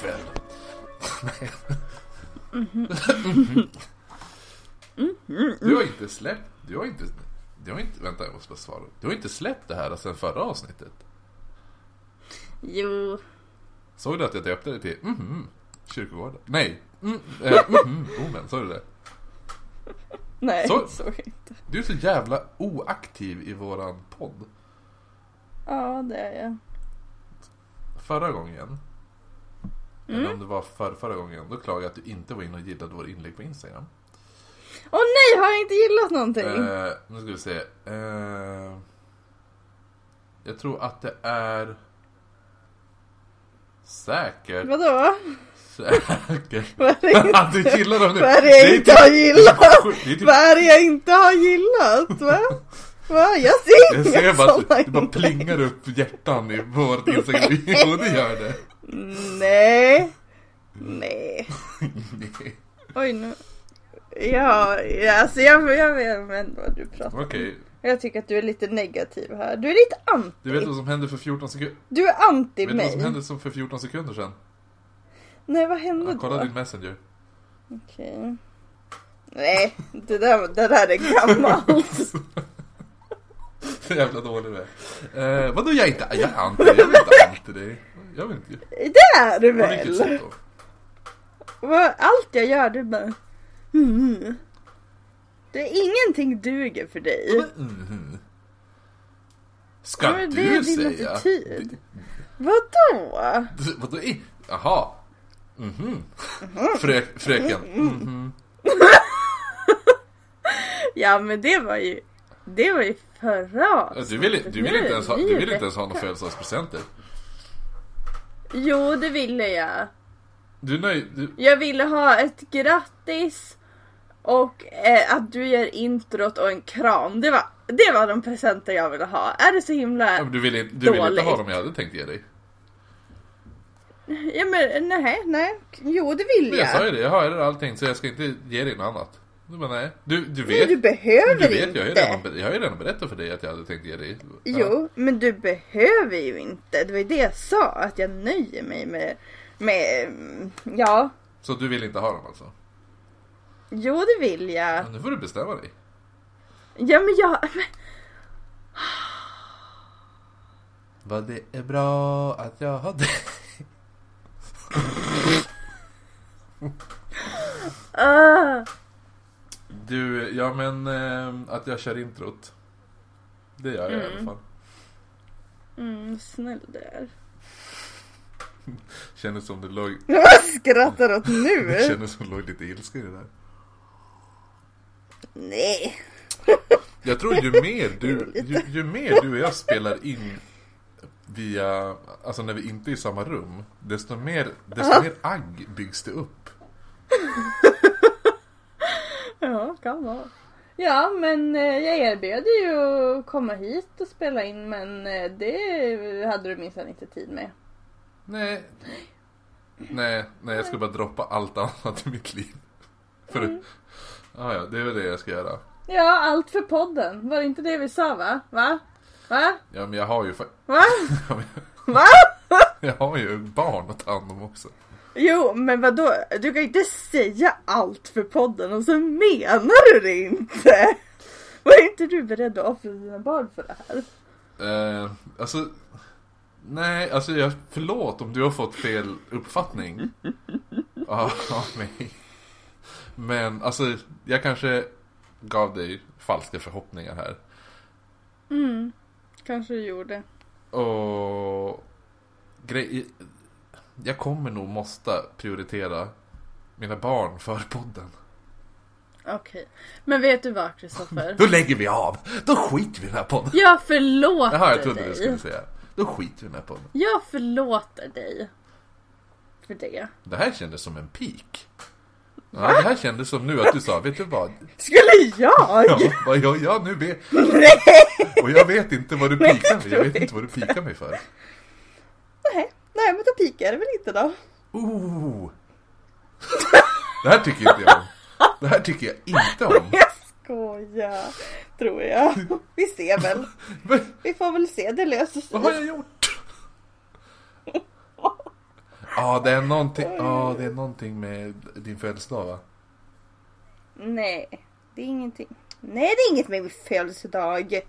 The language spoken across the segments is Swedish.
ikväll. Du har inte släppt, du har inte, du har inte, vänta jag måste bara svara. Du har inte släppt det här sen förra avsnittet. Jo. Såg du att jag döpte det till mhm, kyrkogården? Nej, mm, eh, mhm, Omen, såg du det? Nej, Så- så inte. Du är så jävla oaktiv i våran podd. Ja, det är jag. Förra gången, eller om det var för, förra gången, då klagade jag att du inte var inne och gillade vår inlägg på Instagram. Åh nej, har jag inte gillat någonting? Eh, nu ska vi se. Eh, jag tror att det är säkert. Vadå? Säkert. Vad är det, gillar dem nu. vad är det jag inte typ- har gillat? typ- typ- Vad är det jag inte har gillat? Va? Va? Jag ser Jag inga ser bara att det bara plingar upp hjärtan i vårt Instagram. Jo, det gör det. Nej. Nej. Nej. Oj nu. Ja, ja, alltså jag, jag vet inte vad du pratar om. Okej, Jag tycker att du är lite negativ här. Du är lite anti. du vet vad som hände för 14 sekunder? Du är anti Vet du vad som mig. hände som för 14 sekunder sedan? Nej, vad hände Ja, kolla då? din messenger. Okej. Nej, det där, det där är gammalt. Så jävla dålig du är. Eh, vadå jag är inte, jag är anti, jag vill inte anti dig. Jag vill inte. Det är du På vilket väl? sätt då? Allt jag gör, du bara... Mm. Det är ingenting duger för dig. Mhm. Ska Men du det är din säga? attityd. Vadå? Vadå? Jaha. Mhm. Frö, fröken. Mhm. Ja men det var ju... Det var ju förra Ja, Du vill, du vill inte ens ha, du vi vill inte ens ha några födelsedagspresenter. Jo, det ville jag. Du är nöjd? Du, Jag ville ha ett grattis och eh, att du gör introt och en kram. Det var, det var de presenter jag ville ha. Är det så himla... ja, du vill, inte- du vill inte ha dem jag hade tänkt ge dig. Ja men nej, nej. Jo det vill Men jag sa jag. ju det, jag har redan allting så jag ska inte ge dig något annat. Du bara nej. Du, du Nej, vet. du behöver du vet, jag har, inte. redan, jag har ju redan berättat för dig att jag hade tänkt ge dig. Ja. Jo, men du behöver ju inte. Det var ju det jag sa, att jag nöjer mig med, med, ja, Så du vill inte ha dem alltså? jo det vill jag. Ja, nu får du bestämma dig. Ja men jag, men, Vad det är bra att jag har dig. ah, Du, ja men eh, att jag kör introt. Det gör jag i alla fall. mm, snäll du är. Kändes som det låg, Vad skrattar du åt det nu? kändes som det låg lite ilska i det där. Nej. Jag tror ju mer du, ju, ju mer du och jag spelar in via, alltså när vi inte är i samma rum, desto mer, desto mer agg byggs det upp. Ja, kan vara. Ja, men eh, jag erbjöd ju att komma hit och spela in men eh, det hade du minsann inte tid med. Nej. Nej, nej jag ska bara droppa allt annat i mitt liv. För Mm. ah, ja, det är väl det jag ska göra. Ja, allt för podden. Var det inte det vi sa va? Va? Va? Ja men jag har ju, Va? Va? jag har ju barn att ta hand om också. Jo, men vadå? Du kan inte säga allt för podden och så menar du det inte. Var inte du beredd att offra dina barn för det här? Eh, alltså, nej, alltså jag, förlåt om du har fått fel uppfattning av mig. Men alltså, jag kanske gav dig falska förhoppningar här. Mm, kanske du gjorde. Och grej, jag kommer nog måste prioritera mina barn för podden. Okej. Men vet du vad Kristoffer? Då lägger vi av! Då skiter vi i den här podden. Jag förlåter Jaha, jag trodde dig. du skulle säga. Då skiter vi i den här podden. Jag förlåter dig. För det. Det här kändes som en peak. Ja, det här kändes som nu att du sa, vet du vad? Skulle jag? Ja, vad jag, ja nu vet... Och jag vet inte vad du Nej, pikar mig. Jag vet inte vad du pikar mig för. Nej, nej men då pikar det väl inte då. Ooh. Det här tycker inte jag om. Det här tycker jag inte om. Jag skojar, tror jag. Vi ser väl. Vi får väl se, det löser sig. vad har jag gjort? Ja, det är någonting, ja, det är någonting med din födelsedag va? Nej, det är ingenting. Nej, det är inget med min födelsedag.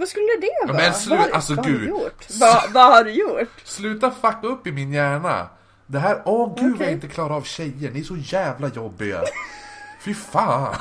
Vad skulle det vara? men slu- vad, alltså, vad gud. Har du gjort? Vad, vad har du gjort? Sluta fucka upp i min hjärna! Det här, åh gud vad Okej. jag inte klarar av tjejer, ni är så jävla jobbiga! Fy fan!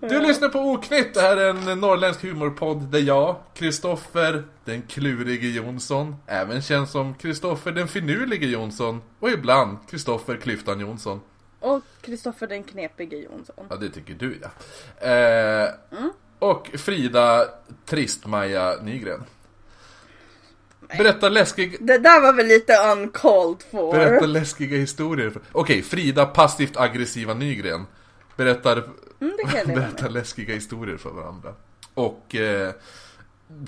Du lyssnar på Oknytt, det här är en norrländsk humorpodd där jag, Kristoffer den klurige Jonsson, även känd som Kristoffer den finurlige Jonsson och ibland Kristoffer Klyftan Jonsson. Och Kristoffer den knepige Jonsson. Ja, det tycker du ja. Eh, Och Frida Trist-Maja Nygren. Berätta läskig, Det där var väl lite uncalled for. berätta läskiga historier. Okej, Frida passivt aggressiva Nygren. Berättar, Mm, berättar läskiga historier för varandra. Och eh,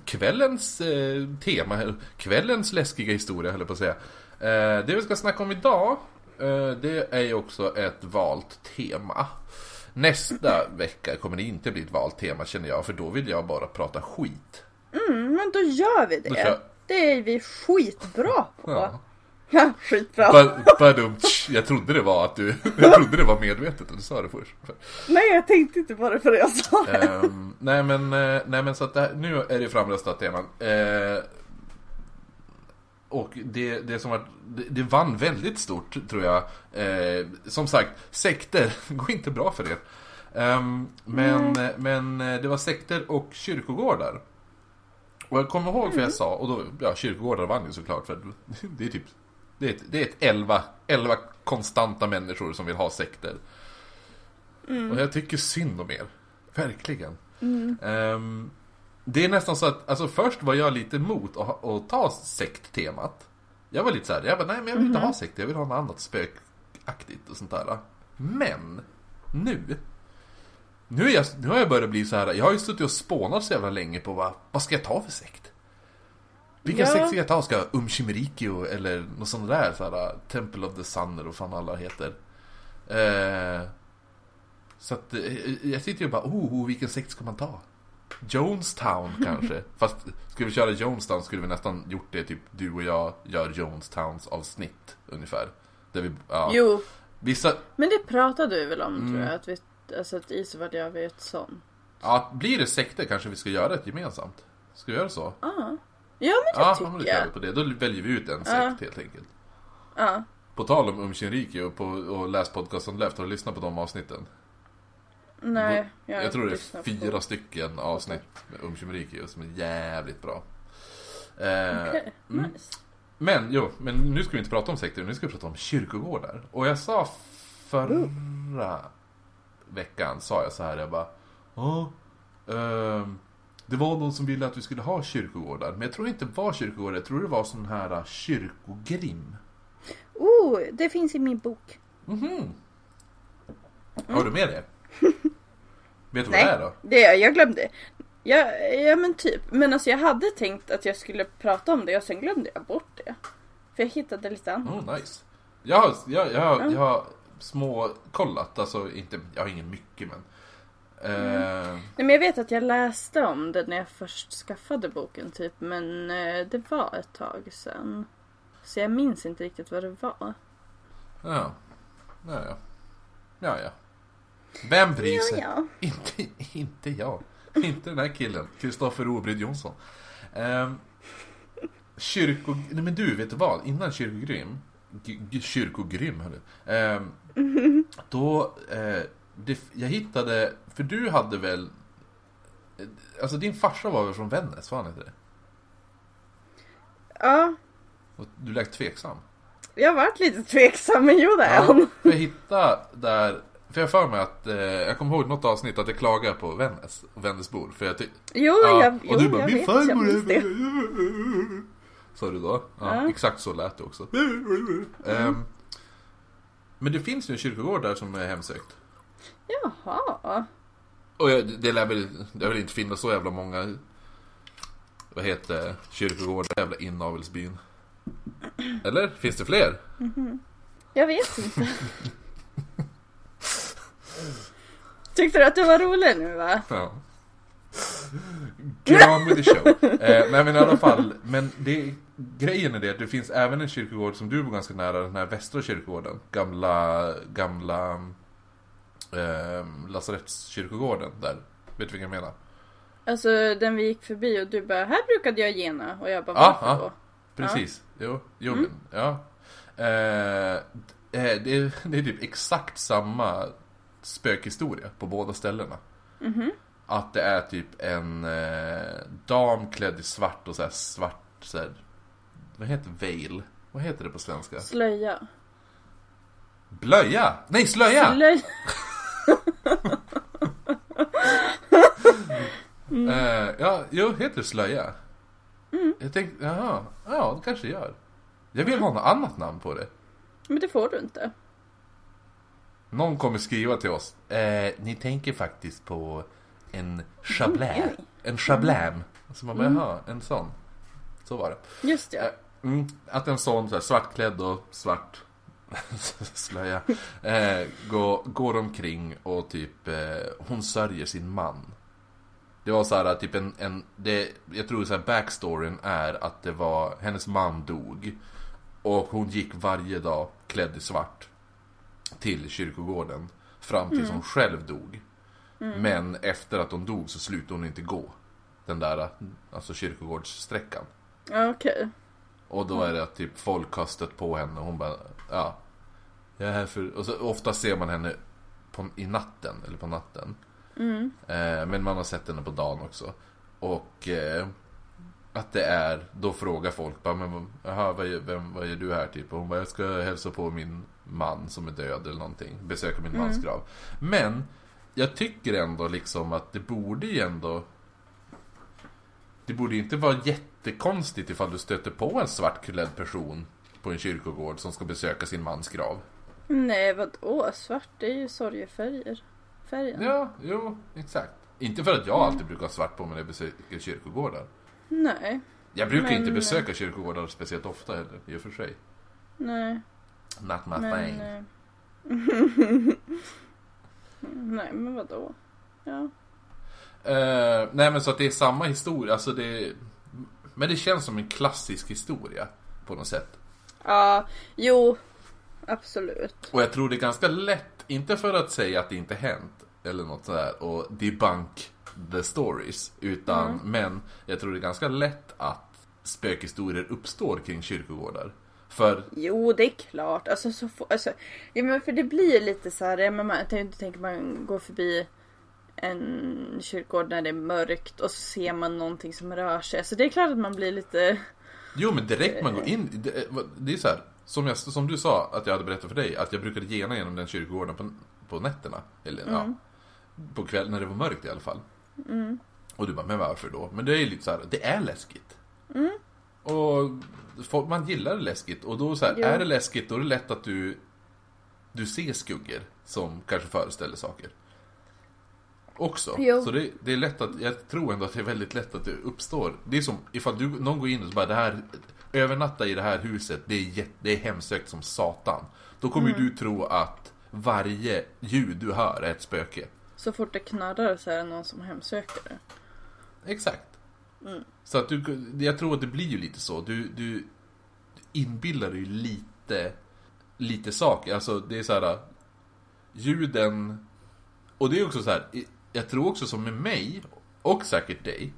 kvällens eh, tema, kvällens läskiga historia höll jag på att säga. Eh, det vi ska snacka om idag, det är ju också ett valt tema. Nästa vecka kommer det inte bli ett valt tema känner jag, för då vill jag bara prata skit. Mm, men då gör vi det. kör- Det är vi skitbra på. Ja. Ja, skitbra. Ba- Badum, jag trodde det var att du, jag trodde det var medvetet att du sa det först. Nej, jag tänkte inte på det för jag sa det. Ehm, nej men, eh, nej men så att det här, nu är det framröstat teman. Eh, och det, det som var, det, det vann väldigt stort tror jag. Eh, som sagt, sekter går inte bra för er. Ehm, men, men eh, det var sekter och kyrkogårdar. Och jag kommer ihåg för jag sa, och då, ja kyrkogårdar vann ju såklart för det är typ Det är ett, det är ett 11, 11 konstanta människor som vill ha sekter. Och jag tycker synd om er. Verkligen. Ehm, det är nästan så att, alltså först var jag lite emot att, att ta sekttemat. Jag var lite såhär, jag bara, nej men jag vill inte ha sekt, jag vill ha något annat spökaktigt och sånt där. Men, nu. Nu, är jag, nu har jag börjat bli så här. jag har ju suttit och spånat så jävla länge på vad, vad ska jag ta för sekt? Vilken Ja. sekt ska jag ta? Ska jag Umshimrikyo eller något sånt där? Så här, Temple of the Sun eller vad fan alla heter. Eh, så att eh, jag sitter ju och bara, oh, vilken sekt ska man ta? Jonestown kanske? Fast skulle vi köra Jonestown skulle vi nästan gjort det typ du och jag gör Jonestowns avsnitt ungefär. Där vi, ja, Jo, vissa, men det pratade du väl om Mm. tror jag? Att vi, alltså att Isvard gör vi ett sånt. ja, blir det sekter kanske vi ska göra ett gemensamt? Ska vi göra så? Ja, ja men det Ja, tycker men jag. vi på det. Då väljer vi ut en sekt Ja. helt enkelt. Ja. På tal om Umshinriki och, på, och läs podcasten Left, har du lyssnat på de avsnitten? Nej, jag, Jag tror det är lyssnar på- fyra stycken avsnitt med Umshinriki som är jävligt bra. Eh, Okej, mm. nice. Men, jo, men nu ska vi inte prata om sekter, nu ska vi prata om kyrkogårdar. Och jag sa förra veckan, sa jag så här, jag bara Ja, ehm, det var någon som ville att vi skulle ha kyrkogårdar. Men jag tror inte det var kyrkogårdar, jag tror det var sån här uh, kyrkogrim. Oh, det finns i min bok. Mhm. Har du med det? Vet du vad Nej, det är då? det jag glömde. Ja, ja men typ. Men alltså jag hade tänkt att jag skulle prata om det och sen glömde jag bort det. För jag hittade lite annat. Oh, nice. Jag har, jag, jag, har- Ja. jag har små kollat, alltså inte, jag har ingen mycket men. Eh, Nej, men jag vet att jag läste om det när jag först skaffade boken typ. Men eh, det var ett tag sedan. Så jag minns inte riktigt vad det var. ja. Ja, ja. Ja, ja. Vem bryr Ja, sig? ja. Inte, inte jag. Inte den här killen. Kristoffer Obryd Jonsson. Um, kyrko... Nej men du, vet du vad? Innan kyrkogrym... Kyrkogrym, hörru. Ehm, då... Eh, det, jag hittade... För du hade väl... eh, Alltså din farsa var väl från Vännäs, var han inte det? Ja, Och du lät tveksam. jag varit lite tveksam men jo det är han. För jag hittade där... För jag för mig att... Eh, jag kommer ihåg något avsnitt att jag klagar på Vännäs och Vännäsbor. För jag tyckte... Jo, Ja, jag, jo och du bara, jag min vet. Farmor är... Sa du då? Ja, Ja. exakt så lät det också. Ehm, men det finns ju en kyrkogård där som är hemsökt. Jaha. Och jag, det lär väl, det väl inte finnas så jävla många... Vad heter? Kyrkogårdar, jävla inavelsbyn. Eller? Finns det fler? Jag vet inte. Tyckte du att du var rolig nu va? Ja. Get on with the show. Eh, nej men i alla fall, men det, grejen är det att det finns även en kyrkogård som du bor ganska nära, den här västra kyrkogården. Gamla, gamla eh, lasarettskyrkogården där. Vet du vilken jag menar? Alltså den vi gick förbi och du bara, här brukade jag gena. Och jag bara, Ja, varför ja. då? Precis, jo, jo Mm. men, ja. Eh, eh, det, är, det är typ exakt samma spökhistoria på båda ställena. Mhm. Att det är typ en eh, dam klädd i svart och så här svart, så här, vad heter veil? Vad heter det på svenska? Slöja. Blöja! Nej, slöja! Slöja. Eh, ja, jo, heter det slöja? Jag tänkte, jaha, ja det kanske gör. Jag vill ha något annat namn på det. Men det får du inte. Någon kommer skriva till oss. Eh, ni tänker faktiskt på en chablä. Mm. En chablam. Så man bara, jaha, en sån. Så var det. Just ja. Eh, Mm, att en sån så här, svartklädd och svart slöja eh, går, går omkring och typ eh, hon sörjer sin man. Det var så här typ en, en det, jag tror så här backstoryn är att det var hennes man dog och hon gick varje dag klädd i svart till kyrkogården fram tills hon själv dog. Men efter att hon dog så slutade hon inte gå den där alltså kyrkogårdssträckan. Okej. Och då är det att typ folk har stött på henne och hon bara, ja. Jag är här för... Och så ofta ser man henne på, i natten, eller på natten. Eh, men man har sett henne på dagen också. Och eh, att det är, då frågar folk bara, men jaha, vad, gör- vem, vad gör du här typ? Och hon bara, jag ska hälsa på min man som är död eller någonting. Besöka min mans grav. Men, jag tycker ändå liksom att det borde ju ändå det borde ju inte vara jättekonstigt ifall du stöter på en svartklädd person på en kyrkogård som ska besöka sin mans grav. Nej, vadå? Svart det är ju sorgefärger. Färgen. Ja, jo, exakt. Inte för att jag alltid brukar ha svart på mig när jag besöker kyrkogårdar. Nej. Jag brukar Men- inte besöka kyrkogårdar speciellt ofta heller, i och för sig. Nej. Not my Men... thing. eh, Nej, men vadå? Ja. Eh, nej men så att det är samma historia, alltså det... Men det känns som en klassisk historia, på något sätt. Ja, jo. Absolut. Och jag tror det är ganska lätt, inte för att säga att det inte hänt eller något sådär och debunk the stories, utan men jag tror det är ganska lätt att spökhistorier uppstår kring kyrkogårdar. För, Jo, det är klart. Alltså, så få, alltså, ja, men för det blir lite så här, ja, men man, jag tänkte tänka man går förbi en kyrkogård när det är mörkt och så ser man någonting som rör sig. Så det är klart att man blir lite... jo men direkt man går in, det, det är så här, som, jag, som du sa att jag hade berättat för dig, att jag brukade gena genom den kyrkogården på, på nätterna. Eller ja, på kvällen när det var mörkt i alla fall. Och du bara, men varför då? Men det är ju lite så här, det är läskigt. Och folk, man gillar det läskigt och då så här, är det läskigt då är det lätt att du Du ser skuggor som kanske föreställer saker. Också. Jo. Så det, det är lätt att, jag tror ändå att det är väldigt lätt att det uppstår. Det är som ifall du, någon går in och så bara det här Övernatta i det här huset, det är, jätte, det är hemsökt som satan. Då kommer ju du tro att varje ljud du hör är ett spöke. Så fort det knarrar så är det någon som hemsöker det. Exakt. Så att du, jag tror att det blir ju lite så. Du, du inbillar dig ju lite, lite saker. Alltså det är så här. Ljuden, och det är också så här. Jag tror också som med mig, och säkert dig,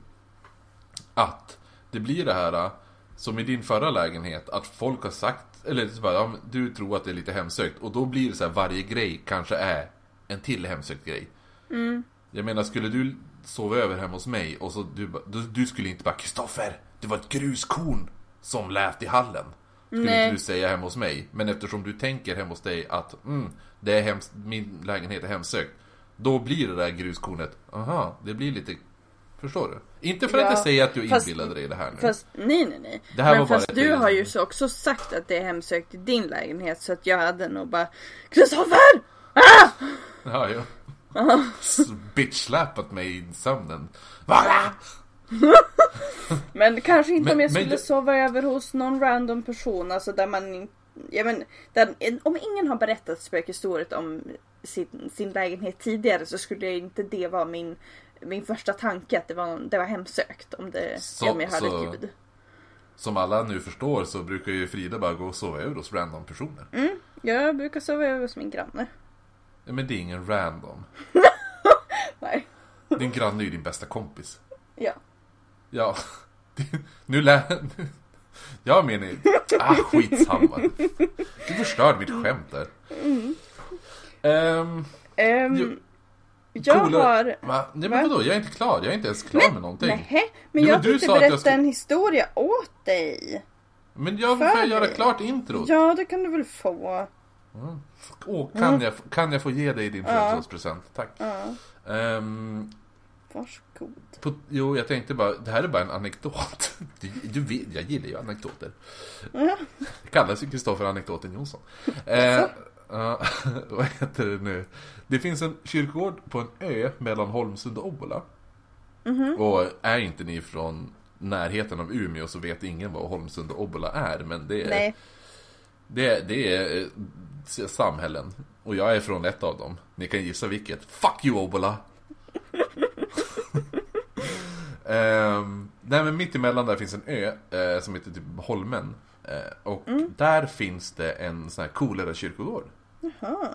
att det blir det här som i din förra lägenhet, att folk har sagt, eller så bara, ja, du tror att det är lite hemsökt. Och då blir det så här, varje grej kanske är en till hemsökt grej. Jag menar, skulle du sova över hemma hos mig och så du, du, du skulle inte bara Kristoffer, det var ett gruskorn som lät i hallen. Skulle Nej. inte du säga hemma hos mig. Men eftersom du tänker hemma hos dig att mm, det är hems- min lägenhet är hemsökt. Då blir det där gruskornet, aha, det blir lite... Förstår du? Inte för att Ja, jag säger att du fast- inbillade dig det här nu. Fast nej, nej, nej. Det här Men var bara fast ett du eget- har ju så också sagt att det är hemsökt i din lägenhet så att jag hade nog bara Kristoffer! Ah! Ja, ja. Bitch-slappat mig i sömnen. Va? Men kanske inte Men- om jag men skulle jag- sova över hos någon random person, alltså där man ja, men, där, Om ingen har berättat spökhistoriet om sin, sin lägenhet tidigare så skulle inte det vara min min första tanke att det var, det var hemsökt om, det, Så- om jag hörde så- ljud. Som alla nu förstår så brukar ju Frida bara gå och sova över hos random personer. Mm, jag brukar sova över hos min granne. Men det är ingen random. Nej. Din granne är ju din bästa kompis. Ja. Ja, nu lär... Jag menar Ah, skitsamma. Du förstörde mitt skämt där. Ehm, Ehm, Jo, jag coolare- har... va? Nej men vadå, jag är inte klar. Jag är inte ens klar med någonting. Nej, men Jo, jag tänkte att jag berätta skulle- en historia åt dig. Men jag får göra klart introt. Ja, det kan du väl få. Åh, kan, jag, kan jag få ge dig din Mm. Födelsedagspresent? Tack. Ehm, varsågod. på, jo, jag tänkte bara, det här är bara en anekdot. Du, du vet, jag gillar ju anekdoter. Ja. Det kallas ju Kristoffer Anekdoten Jonsson. Eh, ja, vad heter det nu? Det finns en kyrkogård på en ö mellan Holmsund och Obbola. Mhm. Och är inte ni från närheten av Umeå så vet ingen vad Holmsund och Obbola är. Men det är, Nej, det, det är samhällen. Och jag är från ett av dem. Ni kan gissa vilket. Fuck you Obbola! Ehm, nej men mitt emellan där finns en ö eh, som heter typ Holmen. Eh, och där finns det en sån här coolare kyrkogård. jaha.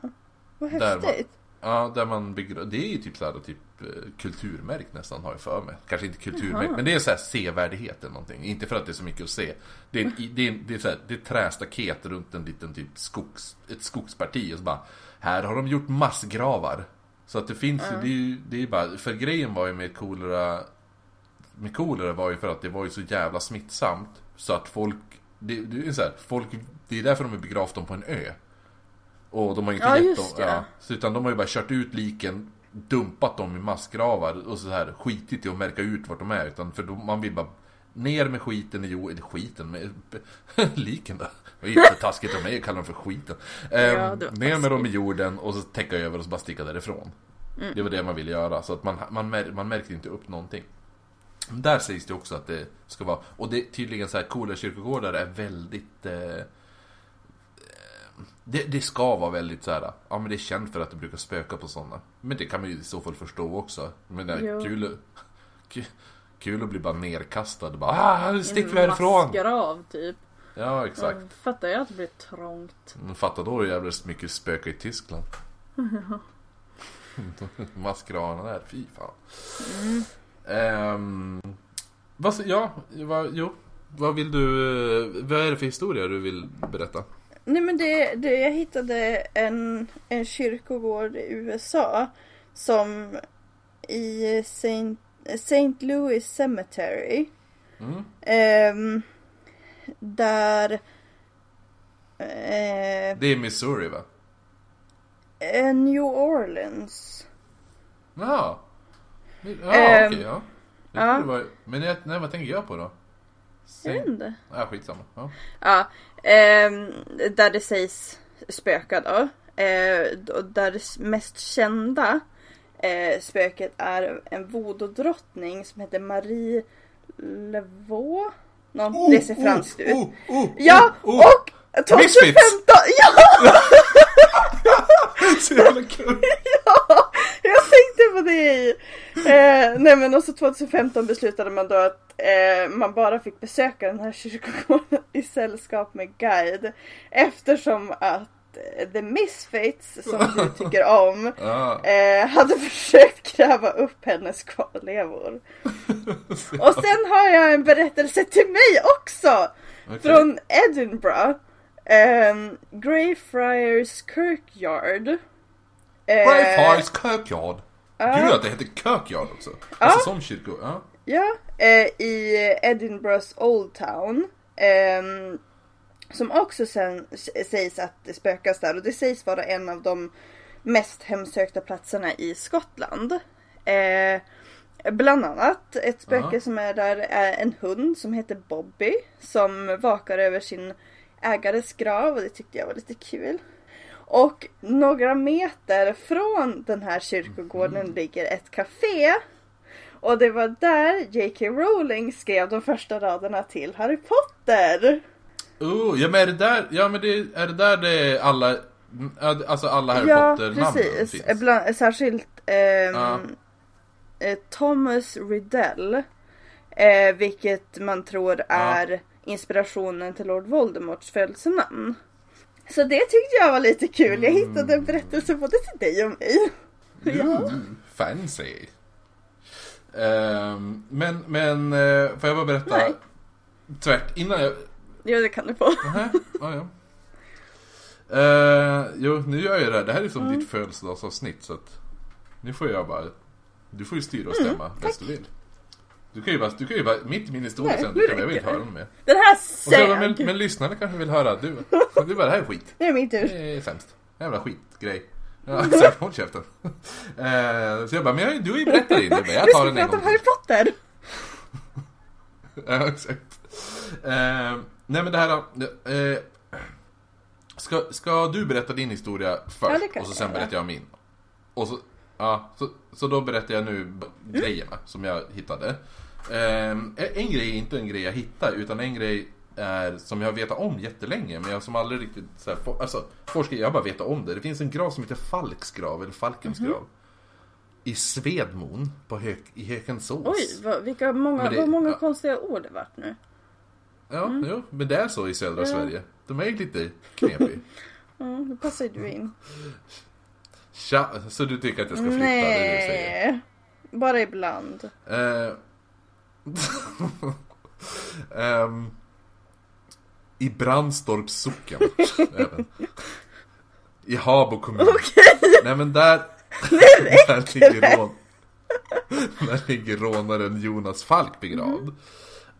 Vad häftigt. Ja, där man bygger, det är ju typ såhär typ eh, kulturmärkt nästan har jag för mig. Kanske inte kulturmärkt, Jaha. men det är såhär sevärdhet eller någonting. Inte för att det är så mycket att se. Det är, en, det är, en- det är, så här, det är trästaket runt en liten typ skogs, ett skogsparti och så bara Här har de gjort massgravar. Så att det finns ju, det är ju, det är ju bara, för grejen var ju med kolera Med kolera var ju för att det var ju så jävla smittsamt. Så att folk, det, det är så här, folk, det är därför de har begravt dem på en ö. Och de har inte Ja, gett dem, det. ja, så utan de har ju bara kört ut liken Dumpat dem i massgravar och så här skitit i att märka ut vart de är utan för de, man vill bara Ner med skiten i jorden, skiten med liken då. Det var jättetaskigt av mig att kalla dem för skiten. Ehm, Ja, var ner med dem i jorden och så täcka över och så bara sticka därifrån. Mm. Det var det man ville göra så att man, man, mär, man märkte inte upp någonting. Där sägs det också att det ska vara, och det är tydligen så här coola kyrkogårdar är väldigt eh, det, det ska vara väldigt så här. ja men det är känt för att det brukar spöka på sådana. Men det kan man ju i så fall förstå också. Men det är kul, kul, kul att bli bara nerkastad. Bara, ah, stick vi härifrån! Massgrav typ. Ja, exakt. Jag fattar jag att det blir trångt. Men Fatta då hur jävla mycket spöka i Tyskland. Massgravarna där, fy fan. Ehm, vad, s- ja, vad, jo. Vad vill du, eh, vad är det för historia du vill berätta? Nej men det, det, jag hittade en, en kyrkogård i USA som i Saint, St. Louis Cemetery. Mm. ehm, där eh, Det är Missouri va? eh, New Orleans. Ja. Ja, Ehm, okej, ja. Ja. var, men jag, nej, vad tänker jag på då? Säg, inte. ja, skitsamma. Ja. Ja, ehm, där det sägs spöka då. Eh, där det mest kända eh, spöket är en voodoo-drottning som heter Marie Levaux. Någon, det ser franskt ut. Oh, oh, Ja, oh, oh. och 2015! Misfits! Ja, Så jävla kul! ja, tänkte på i. Eh, nej men också 2015 beslutade man då att eh, man bara fick besöka den här kyrkogården i sällskap med guide. Eftersom att eh, The Misfits, som du tycker om, eh, hade försökt gräva upp hennes kvarlevor. Och sen har jag en berättelse till mig också! Okej. Från Edinburgh. Um, Greyfriars Kirkyard. Eh, Greyfriars Kirkyard. Ja. Gud att det heter Kirkyard också. Alltså som kyrkogård. Ja. Ja, eh, i Edinburghs Old Town. ehm, som också sen sägs att det spökas där och det sägs vara en av de mest hemsökta platserna i Skottland. Eh, bland annat ett spöke Ja. som är där är en hund som heter Bobby som vakar över sin ägares grav och det tyckte jag var lite kul. Och några meter från den här kyrkogården ligger ett café och det var där J.K. Rowling skrev de första raderna till Harry Potter. Oh, ja men är det där, ja men det, är det där det alla, alltså alla Harry ja, Potter-namnen precis. finns? Särskilt ehm, Ja. eh, Thomas Riddell. Eh, vilket man tror är inspirationen till Lord Voldemorts födelsenamn. Så det tyckte jag var lite kul. Jag hittade en berättelse både till dig och mig. Ja. Mm, fancy. Ehm, men, men, eh, får jag bara berätta? Nej. Tvärt, innan jag... Jo, det kan du få. Nähä, ja, ja. Eh, jo, nu gör jag det här. Det här är som Mm. ditt födelsedagsavsnitt så att nu får jag bara... Du får ju styra och Mm, stämma bäst du vill. Du kan ju bara, du kan ju bara mitt i min nu du kan, jag vill inte det. höra mer. Den här bara, men, sög! men lyssnarna kanske vill höra, du, du bara det här är skit. Nu är det min tur. Det är sämst. Jävla skitgrej. Ja, så håll käften. Eh, så jag bara, men jag, du har ju berättat din. Jag, jag Du tar ska den en prata gång om Harry. Potter. Ja, exakt. Eh, nej men det här eh, ska, ska du berätta din historia först Ja, det och så sen berättar jag min? Och så, ja, så, så då berättar jag nu Mm. grejerna som jag hittade. Eh, en grej är inte en grej jag hittade utan en grej är som jag har vetat om jättelänge men jag som aldrig riktigt så här, for, alltså, forskar, jag bara vetat om det. Det finns en grav som heter Falks grav eller Falkens grav. I Svedmon på Hök, i Hökensås. Oj, vad, vilka många, det- vad många ja. konstiga ord det vart nu. Ja, jo, men det är så i södra Mm. Ja. Sverige. De är lite knepiga. Ja, nu passar ju du in. Tja, så du tycker att jag ska flytta? Är det du säger. Nej, bara ibland. Eh, ehm, I Brandstorps socken även. I Habo kommun. Nej men där, där, ligger rån, där ligger rånaren Jonas Falk begravd.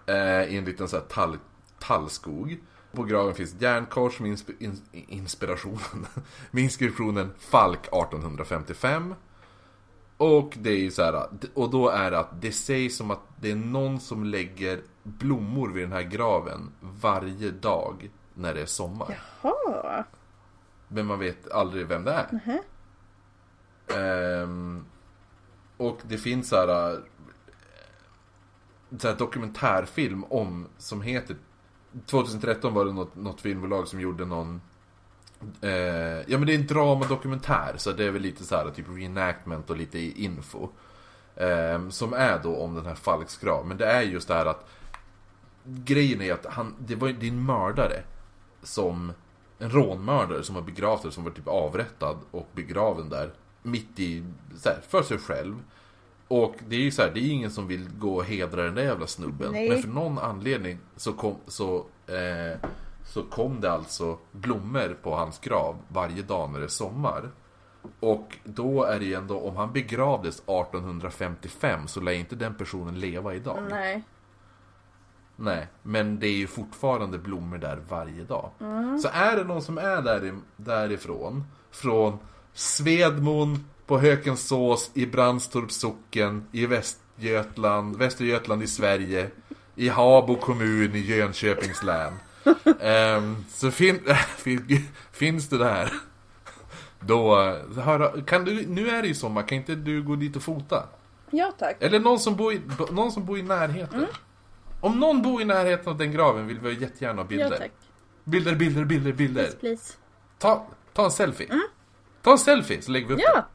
Eh, I en liten så här tall, tallskog. På graven finns ett järnkors med insp in, inspirationen. Med inskriptionen Falk 1855. Och det är ju så här, och då är det att det sägs som att det är någon som lägger blommor vid den här graven varje dag när det är sommar. Jaha. Men man vet aldrig vem det är. Mhm. Ehm, och det finns så här, äh, så här dokumentärfilm om som heter 2013 var det något, något filmbolag som gjorde någon eh, Ja men det är en dramadokumentär så det är väl lite så här typ reenactment och lite info. Eh, som är då om den här Falks grav. Men det är just det här att Grejen är att han, det var det är en mördare Som En rånmördare som var begravd där, som var typ avrättad och begraven där Mitt i, så här, för sig själv och det är ju så här, det är ingen som vill gå och hedra den där jävla snubben Nej. Men för någon anledning så kom, så, eh, så kom det alltså blommor på hans grav varje dag när det är sommar och då är det ju ändå, om han begravdes 1855 så lär inte den personen leva idag. Nej. Nej, men det är ju fortfarande blommor där varje dag. Mm. Så är det någon som är där, därifrån, från Svedmon på Hökensås i Brandstorps socken i Västergötland, Västergötland i Sverige, i Habo kommun i Jönköpings län. Ehm, så fin, fin, finns det där. Då, hör, kan du, nu är det ju sommar, kan inte du gå dit och fota? Ja tack. Eller någon som bor i, någon som bor i närheten. Om någon bor i närheten av den graven vill vi jättegärna ha bilder. Ja tack. Bilder, bilder, bilder, bilder. Please, please. Ta, ta en selfie. Ta en selfie så lägger vi upp. Ja.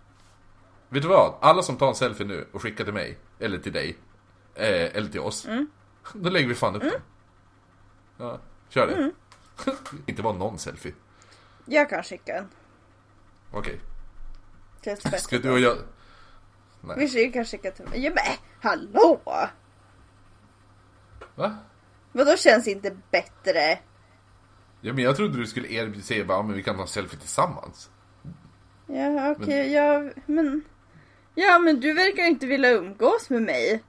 Vet du vad? Alla som tar en selfie nu och skickar till mig, eller till dig, eh, eller till oss. Då lägger vi fan upp den. Ja, kör det. Inte bara någon selfie. Jag kan skicka en. Okej. Känns Ska du och jag... Nej. Vi kan skicka till mig. Ja, men hallå! Va? Vadå känns inte bättre? Ja, men jag trodde du skulle erbjuda bara, men vi kan ta en selfie tillsammans. Ja okej, ja men... Ja men du verkar inte vilja umgås med mig.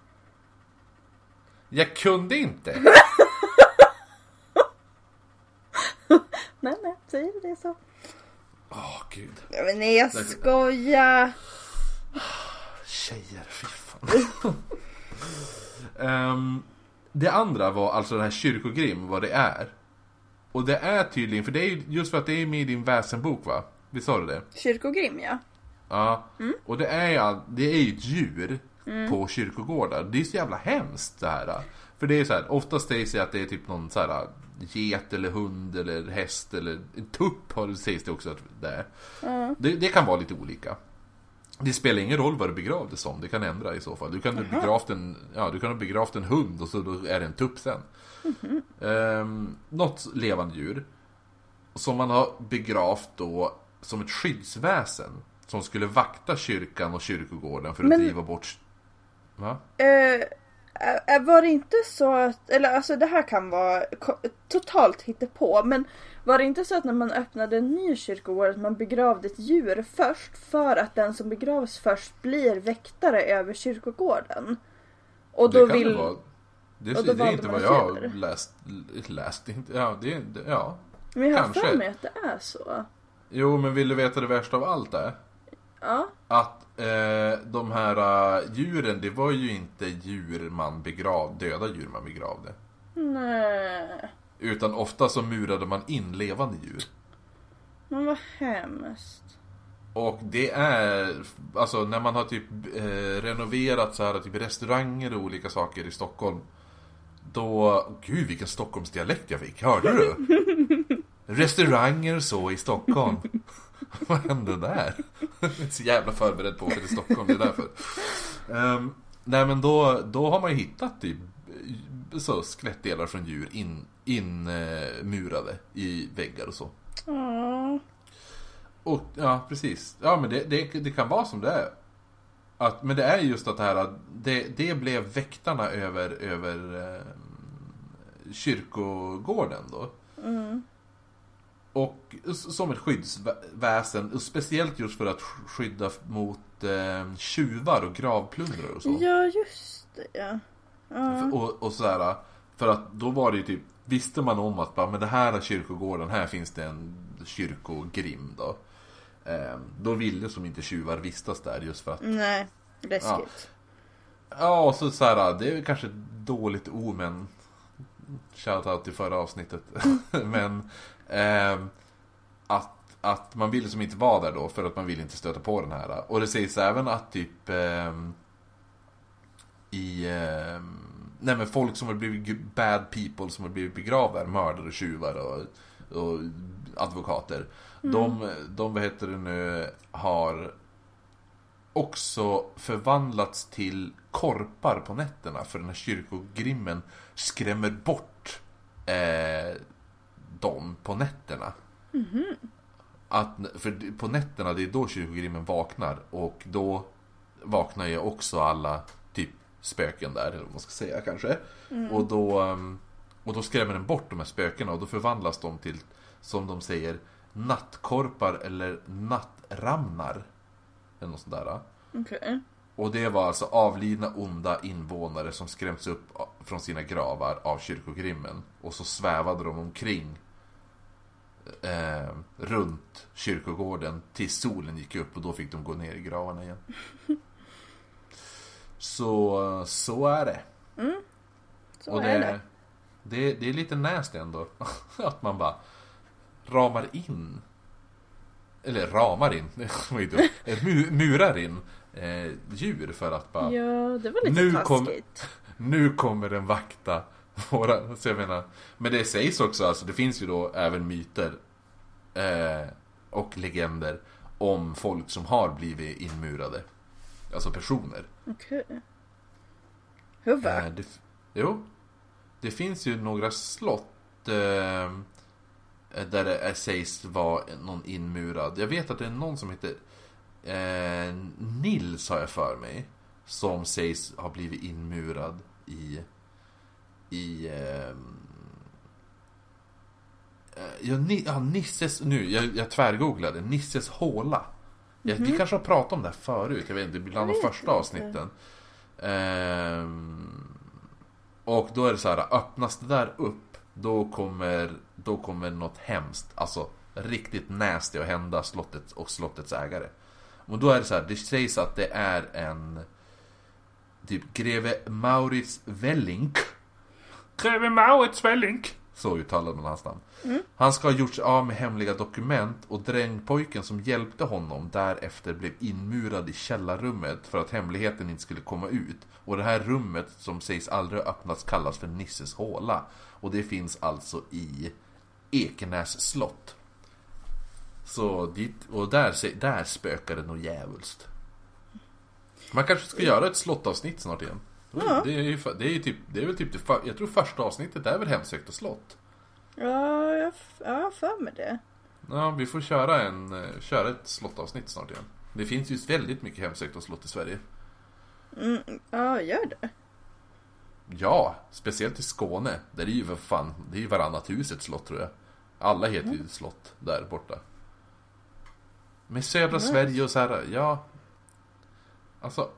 Jag kunde inte. Nej nej, säger det så. Åh, gud. Ja, men nej jag skojar. Tjejer, fy fan. Ehm, det andra var alltså den här kyrkogrim, vad det är. Och det är tydligen, för det är ju just för att det är med i din väsenbok va? Visst sa du det? Kyrkogrim ja. Ja. Och det är, det är ju ett djur på kyrkogårdar. Det är så jävla hemskt det här. För det är så här, oftast sägs det att det är typ någon så här get eller hund eller häst eller tupp har det sägs det också att det är. Det, det kan vara lite olika. Det spelar ingen roll vad du begravdes som, det kan ändra i så fall. Du kan ha begravt en, ja, du kan ha begravt en hund och så är det en tupp sen. Mm -hmm. något levande djur. Som man har begravt då som ett skyddsväsen. Som skulle vakta kyrkan och kyrkogården för att Men... driva bort... Va? Uh, var det inte så att, eller alltså det här kan vara totalt på men var det inte så att när man öppnade en ny kyrkogård att man begravde ett djur först för att den som begravs först blir väktare över kyrkogården? Och då det vill... Det, vara. det, och då det är inte vad jag har läst. läst inte, ja, det, ja. Men jag har för mig att det är så. Jo, men vill du veta det värsta av allt är? Ja. Att eh, de här uh, djuren, det var ju inte djur man begravde, döda djur man begravde. Nej. Utan ofta så murade man in levande djur. Men vad hemskt. Och det är, alltså när man har typ eh, renoverat så här typ restauranger och olika saker i Stockholm. Då, gud vilken Stockholmsdialekt jag fick, hörde du? Restauranger så i Stockholm. Vad hände där? Jag är så jävla förberedd på att åka till Stockholm, det är därför. Um, nej men då, då har man ju hittat typ så skelettdelar från djur in, inmurade eh, i väggar och så. Mm. Och ja, precis. Ja men det, det, det, kan vara som det är. Att, men det är just att det här att det, det blev väktarna över, över eh, kyrkogården då. Mm. Och som ett skyddsväsen, speciellt just för att skydda mot eh, tjuvar och gravplundrare och så. Ja, just det ja. ja. Och, och sådär, för att då var det ju typ, visste man om att bara, men det här är kyrkogården, här finns det en kyrkogrim då. Eh, då ville som inte tjuvar vistas där just för att... Nej, läskigt. Ja, ja och så såhär, det är kanske ett dåligt omen. Shoutout till förra avsnittet. men Eh, att, att man vill som inte vara där då för att man vill inte stöta på den här. Och det sägs även att typ eh, i eh, Nej men folk som har blivit bad people som har blivit begravda, mördare, tjuvar och, och advokater. Mm. De, de, vad heter det nu, har också förvandlats till korpar på nätterna för den här kyrkogrimmen skrämmer bort eh, dem på nätterna. Mm -hmm. Att, för på nätterna, det är då kyrkogrimmen vaknar. Och då vaknar ju också alla typ spöken där, eller vad man ska säga kanske. Mm. Och, då, um, och då skrämmer den bort de här spökena och då förvandlas de till, som de säger, nattkorpar eller nattramnar. Eller något sånt där. Okay. Och det var alltså avlidna onda invånare som skrämts upp från sina gravar av kyrkogrimmen. Och så svävade de omkring eh, runt kyrkogården tills solen gick upp och då fick de gå ner i gravarna igen. Så, så är det. Mm. Så och det, är det. det. Det är lite nasty ändå. Att man bara ramar in. Eller ramar in, murar in eh, djur för att bara... Ja, det var lite nu taskigt. Kom, nu kommer den vakta våra, så jag menar, men det sägs också, alltså det finns ju då även myter eh, och legender om folk som har blivit inmurade. Alltså personer. Okej. Okay. Hur va? Eh, det, jo. Det finns ju några slott eh, där det sägs vara någon inmurad. Jag vet att det är någon som heter eh, Nils har jag för mig. Som sägs ha blivit inmurad i i... Eh, ja, ni, ja, Nisses... Nu, jag, jag tvärgooglade. Nisses håla. Mm. Vi mhm. kanske har pratat om det här förut. Jag vet inte, bland de första avsnitten. Eh, och då är det så här, öppnas det där upp, då kommer, då kommer något hemskt, alltså riktigt nasty att hända slottet och slottets ägare. Och då är det så här, det sägs att det är en typ greve Maurits Wellink Greve Maurits Wellink. Så uttalade man hans namn. Mm. Han ska ha gjorts av med hemliga dokument och drängpojken som hjälpte honom därefter blev inmurad i källarrummet för att hemligheten inte skulle komma ut. Och det här rummet som sägs aldrig ha öppnats kallas för Nisses håla. Och det finns alltså i Ekenäs slott. Så dit, och där, där spökar det nog djävulskt. Man kanske ska göra ett slottavsnitt snart igen. Ja. Det, är ju, det är ju typ, det är väl typ det, jag tror första avsnittet är väl hemsökta slott. Ja, jag har för mig det. Ja, vi får köra, en, eh, köra ett slottavsnitt snart igen. Det finns ju väldigt mycket hemsökta slott i Sverige. Mm, ja, gör det. Ja, speciellt i Skåne. Där är ju för fan, det är ju varannat hus ett slott tror jag. Alla heter ju slott där borta. Med södra Nice. Sverige och så här, ja. Alltså,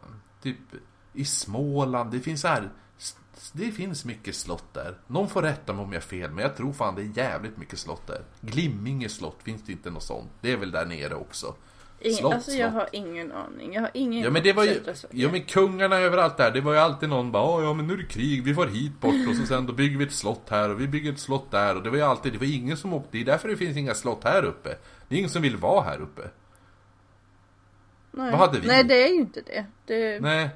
typ i Småland, det finns här. Det finns mycket slott där. Någon får rätta mig om jag har fel, men jag tror fan det är jävligt mycket slott där. Glimminge slott, finns det inte något sånt? Det är väl där nere också. Ingen, Slott, alltså jag slott. har ingen aning. Jag har ingen Ja men det var ju, ja men kungarna överallt där, det var ju alltid någon bara "Åh, ja men nu är det krig, vi får hit bort och så sen då bygger vi ett slott här och vi bygger ett slott där och det var ju alltid, det var ingen som åkte, det är därför det finns inga slott här uppe. Det är ingen som vill vara här uppe. Nej. Nej, det är ju inte det. det... Nej.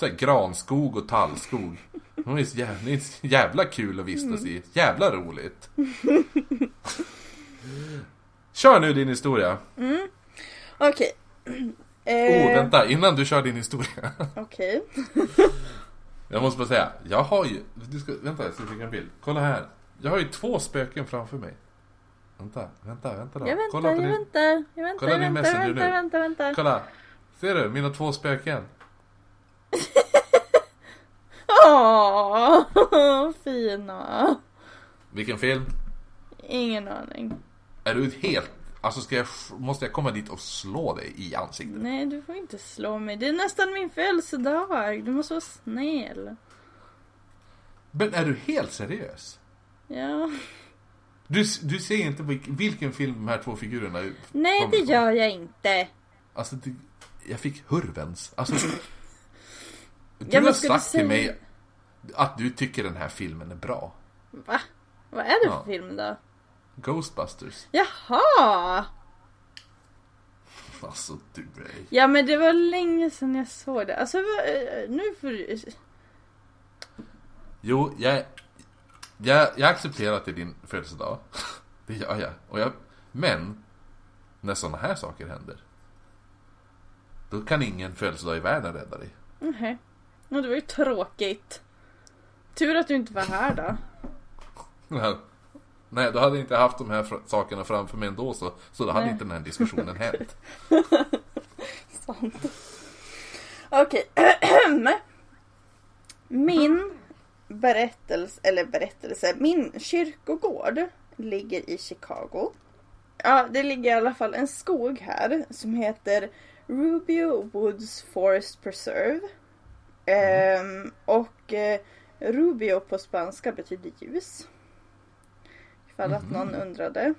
Så här, granskog och tallskog. Det är så jävla, jävla kul att vistas i. Jävla roligt. Kör nu din historia. Okej. Oh, Eh, vänta, innan du kör din historia. Okej. Jag måste bara säga, jag har ju... Du ska, vänta, jag ska skicka en bild. Kolla här. Jag har ju två spöken framför mig. Vänta, vänta, vänta då. Jag väntar, Kolla jag din- väntar, jag väntar, Kolla jag din väntar, Messenger väntar, nu. väntar, väntar. Kolla! Ser du? Mina två spöken. Åh, fina. Vilken film? Ingen aning. Är du helt... Alltså ska jag... Måste jag komma dit och slå dig i ansiktet? Nej, du får inte slå mig. Det är nästan min födelsedag. Du måste vara snäll. Men är du helt seriös? Ja. Du, du ser inte vilk- vilken film de här två figurerna är- Nej, det gör jag inte. Alltså, jag fick hurvens. Alltså... Du Ja, har sagt till säga- mig att du tycker den här filmen är bra. Va? Vad är det Ja. för film då? Ghostbusters. Jaha! Alltså du är... Ja men det var länge sedan jag såg det. Alltså eh, nu får du... Jo, jag, jag, jag accepterar att det är din födelsedag. Det gör jag. Och jag. Men, när sådana här saker händer. Då kan ingen födelsedag i världen rädda dig. Nej. Ja, det var ju tråkigt. Tur att du inte var här då. Nej, då hade jag inte haft de här fr- sakerna framför mig ändå så, så då hade Nej. inte den här diskussionen hänt. Sant. Okej. Min berättelse, eller berättelse, min kyrkogård ligger i Chicago. Ja, det ligger i alla fall en skog här som heter Rubio Woods Forest Preserve. Ehm, och eh, Rubio på spanska betyder ljus. Ifall att någon undrade.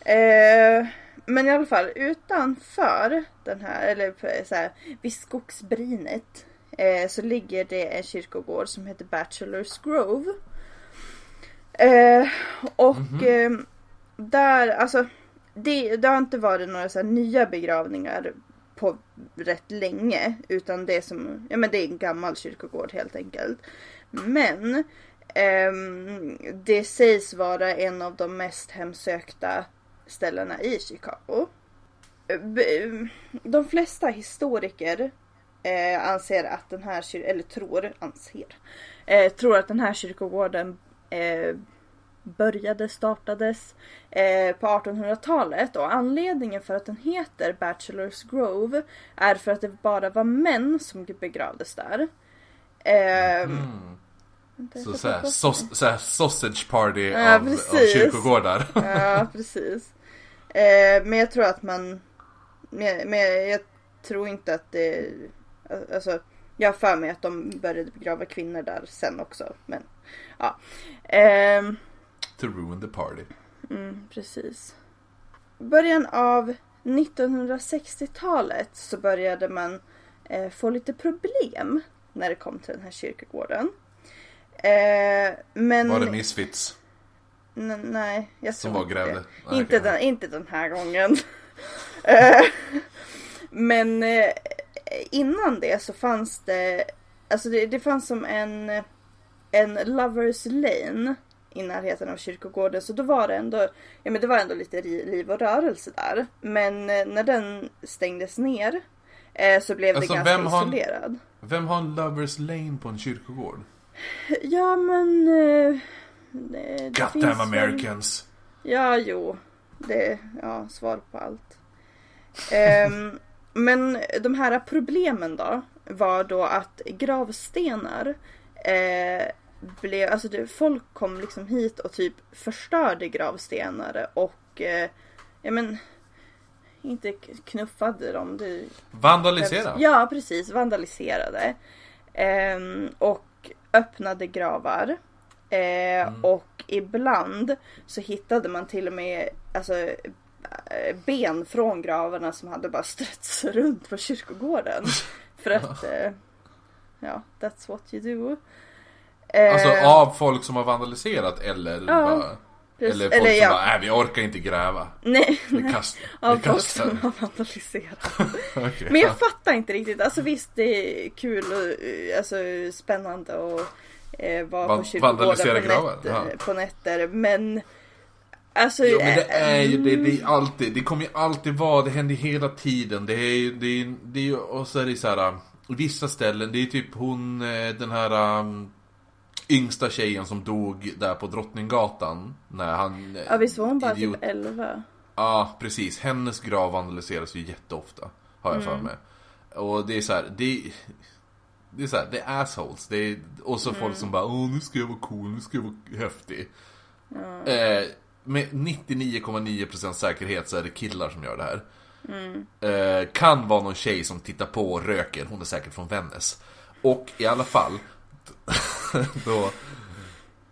Eh, men i alla fall utanför den här, eller på- så här, vid skogsbrynet eh, så ligger det en kyrkogård som heter Bachelors Grove. Eh, och eh, där, alltså det, det har inte varit några så nya begravningar på rätt länge utan det är som, ja men det är en gammal kyrkogård helt enkelt. Men Um, det sägs vara en av de mest hemsökta ställena i Chicago. De flesta historiker eh, anser att den här eller tror, anser, eh, tror att den här kyrkogården eh, började, startades eh, på 1800-talet och anledningen för att den heter Bachelors Grove är för att det bara var män som begravdes där. Vänta, jag Så, ska så, här, ta- sos, så här sausage party Ja, av, av kyrkogårdar. Ja, precis. Eh, men jag tror att man... Men, jag tror inte att det... Alltså, jag har för mig att de började begrava kvinnor där sen också. Men ja. Ehm, To ruin the party. mm, precis. Början av 1960-talet så började man eh, få lite problem när det kom till den här kyrkogården. Eh, men... Var det Misfits N- nej, jag som tror var inte grävde? det. Nej, inte, den, inte den här gången. Eh, Men eh, innan det så fanns det, alltså det, det fanns som en, en Lovers Lane i närheten av kyrkogården. Så då var det ändå, ja men det var ändå lite liv och rörelse där. Men eh, när den stängdes ner eh, så blev Alltså, det ganska vem har- isolerad. Vem har en Lovers Lane på en kyrkogård? Ja men... Eh, det, det God damn Americans! Ja, jo. Det ja, svar på allt. Ehm, men de här problemen då var då att gravstenar eh, blev, alltså det, folk kom liksom hit och typ förstörde gravstenar och eh, ja men inte knuffade dem. Det, Vandalisera! Ja, precis. Vandaliserade. Ehm, och öppnade gravar. Eh, Mm. Och ibland så hittade man till och med alltså, eh, ben från gravarna som hade bara strötts runt på kyrkogården. För att, eh, ja, that's what you do. Eh, Alltså av folk som har vandaliserat eller Ja, bara... Eller folk Eller som ja. bara, nej vi orkar inte gräva. Nej, Vi nej. kastar. Av Vi folk som kastar. har vandaliserat. Okej, Men jag ja. fattar inte riktigt. Alltså visst det är kul och eh, alltså, spännande och eh, vara på kyrkogården vandalisera på, nätter, på nätter. Men alltså. Jo men det är ju det, det är mm, alltid, det kommer ju alltid vara, det händer hela tiden. Det är ju, det är, det är och så är det så här, um, vissa ställen, det är typ hon, eh, den här um, yngsta tjejen som dog där på Drottninggatan. När han... Ja visst var hon bara idiot- typ 11? Ja, precis. Hennes grav vandaliseras ju jätteofta. Har jag Mm. för mig. Och det är så här, det är... Det är så här, det är assholes. Det är, och så Mm. folk som bara Åh, nu ska jag vara cool, nu ska jag vara häftig. Eh, med 99,9% säkerhet så är det killar som gör det här. Mm. Eh, kan vara någon tjej som tittar på och röker, hon är säkert från Vännäs. Och i alla fall, då...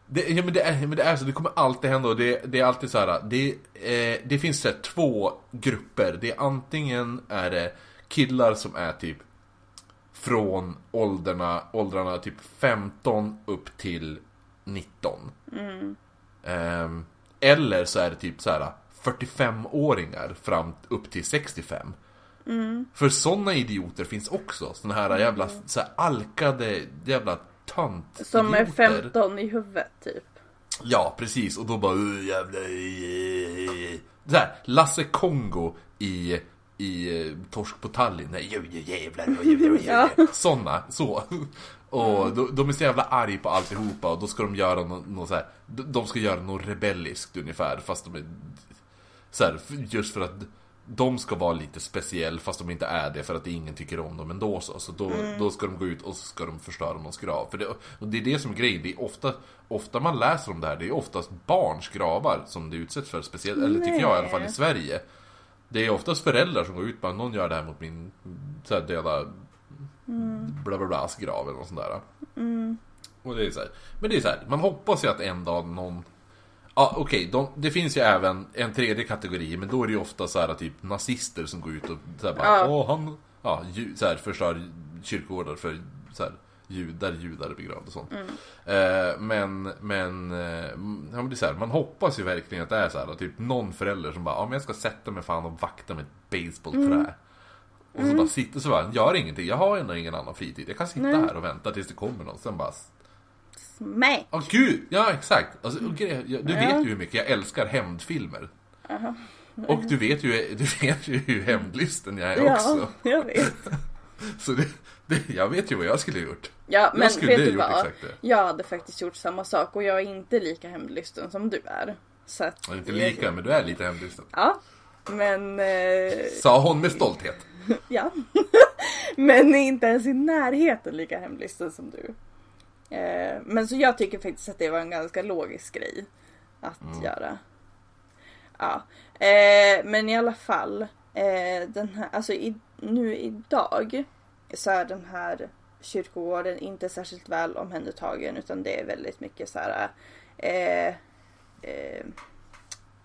Det, ja, men det, är, men det är så, det kommer alltid hända och det, det är alltid så här. Det, eh, det finns så här, två grupper. Det är antingen är det killar som är typ från åldrarna, åldrarna typ 15 upp till 19. Ehm, eller så är det typ så här 45-åringar fram upp till 65. För sådana idioter finns också. Såna här jävla så här alkade jävla tönt Som är 15 i huvudet typ. Ja, precis. Och då bara "Uh, jävla... eh." Så här, Lasse Kongo i, i eh, Torsk på Tallinn. Jävlar. Såna, så. Och de, de är så jävla arg på alltihopa och då ska de göra något nå så här, de de ska göra något rebelliskt ungefär fast de är så här, just för att de ska vara lite speciell fast de inte är det för att ingen tycker om dem ändå så. Så då, då ska de gå ut och så ska de förstöra någons grav. För det, och det är det som är grejen. Det är ofta, ofta man läser om det här, det är oftast barns gravar som det utsätts för. Speciellt, eller tycker jag i alla fall i Sverige. Det är oftast föräldrar som går ut bara, någon gör det här mot min så här, döda bla bla blas grav eller något sånt där. Och det är så här. Men det är så här, man hoppas ju att en dag någon Ja okej, de, det finns ju även en tredje kategori men då är det ju ofta så här typ nazister som går ut och så här bara, Ja. åh han, ja, ju, så här, förstör kyrkogårdar för så här, judar, judar är begravda och sånt. Eh, men, men, eh, ja, men det är så här, man hoppas ju verkligen att det är så här, typ någon förälder som bara, ja men jag ska sätta mig fan och vakta med ett baseballträ. Och så bara sitter så bara, gör ingenting, jag har ändå ingen annan fritid. Jag kan sitta Nej. här och vänta tills det kommer någon, sen bara Nej. Åh gud! Ja exakt! Alltså, grej- jag- du Ja. vet ju hur mycket jag älskar hämndfilmer. Och du vet ju, du vet ju hur hämndlysten jag är Ja, också. jag vet. Så det, det, jag vet ju vad jag skulle ha gjort. Ja, men skulle vet du gjort vad? exakt det. Jag hade faktiskt gjort samma sak och jag är inte lika hämndlysten som du är. Så att, Jag är inte lika, men du är lite hämndlysten. Ja, men... Eh, Sa hon med stolthet. ja. men inte ens i närheten lika hämndlysten som du. Eh, men så jag tycker faktiskt att det var en ganska logisk grej att Mm. göra. Ja, eh, men i alla fall. Eh, den här, alltså i, nu idag så är den här kyrkogården inte särskilt väl omhändertagen utan det är väldigt mycket så här. Eh, eh,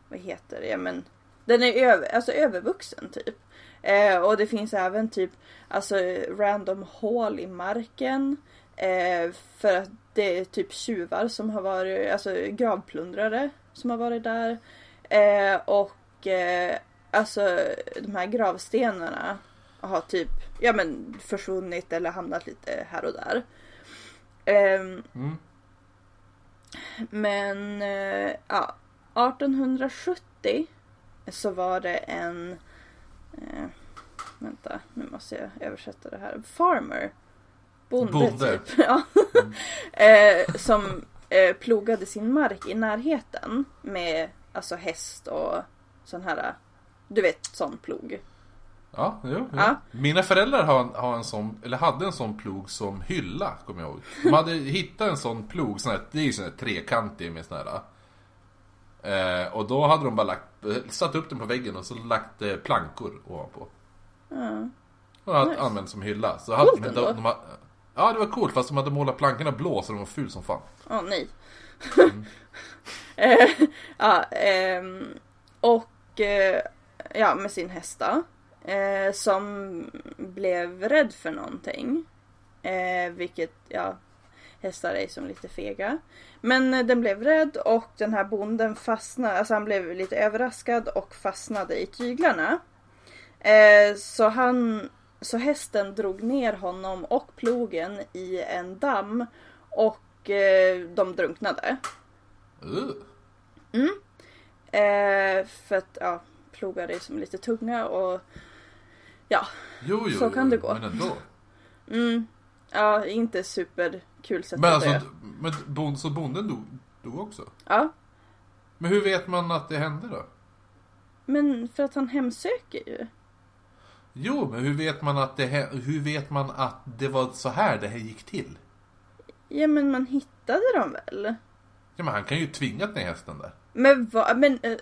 vad heter det? Ja, men, den är över, alltså övervuxen typ. Eh, och det finns även typ alltså random hål i marken. Eh, för att det är typ tjuvar som har varit, alltså gravplundrare som har varit där. Eh, och eh, alltså de här gravstenarna har typ, ja men försvunnit eller hamnat lite här och där. Ehm, Mm. men eh, ja, 1870 så var det en, eh, vänta, nu måste jag översätta det här. Farmer. Bonde, Bonde. typ. Ja. eh, som eh, plogade sin mark i närheten med alltså häst och sån här, du vet sån plog. Ja, jo, jo. Ja. Mina föräldrar har, har en sån, eller hade en sån plog som hylla, kommer jag ihåg. De hade hittat en sån plog, sån här, det är ju sån här trekantig med sån här. Eh, och då hade de bara lagt, eh, satt upp den på väggen och så lagt eh, plankor ovanpå. Ja. Och hade Nice. använt som hylla. Så hade, ändå. de, de, ha- Ja, det var coolt fast de hade målat plankorna blå så de var ful som fan. Åh nej. Eh, ja, ehm, och eh, ja, med sin hästa. Eh, som blev rädd för någonting. Vilket, ja, hästar är som lite fega. Men den blev rädd och den här bonden fastnade, alltså han blev lite överraskad och fastnade i tyglarna. Så han, så hästen drog ner honom och plogen i en damm och eh, de drunknade. Uh. Eh, för att ja, plogar är som lite tunga och ja, Jo, jo, Så kan jo, det gå. Men ändå. mm, ja inte superkul sätt Men att dö. alltså, men bon, så bonden dog, dog också? Ja, Men hur vet man att det hände då? men för att han hemsöker ju. Jo, men hur vet man att det, hä- hur vet man att det var så här det här gick till? Ja men man hittade dem väl? Ja, men han kan ju tvingat ner hästen där. Men vad, men eh,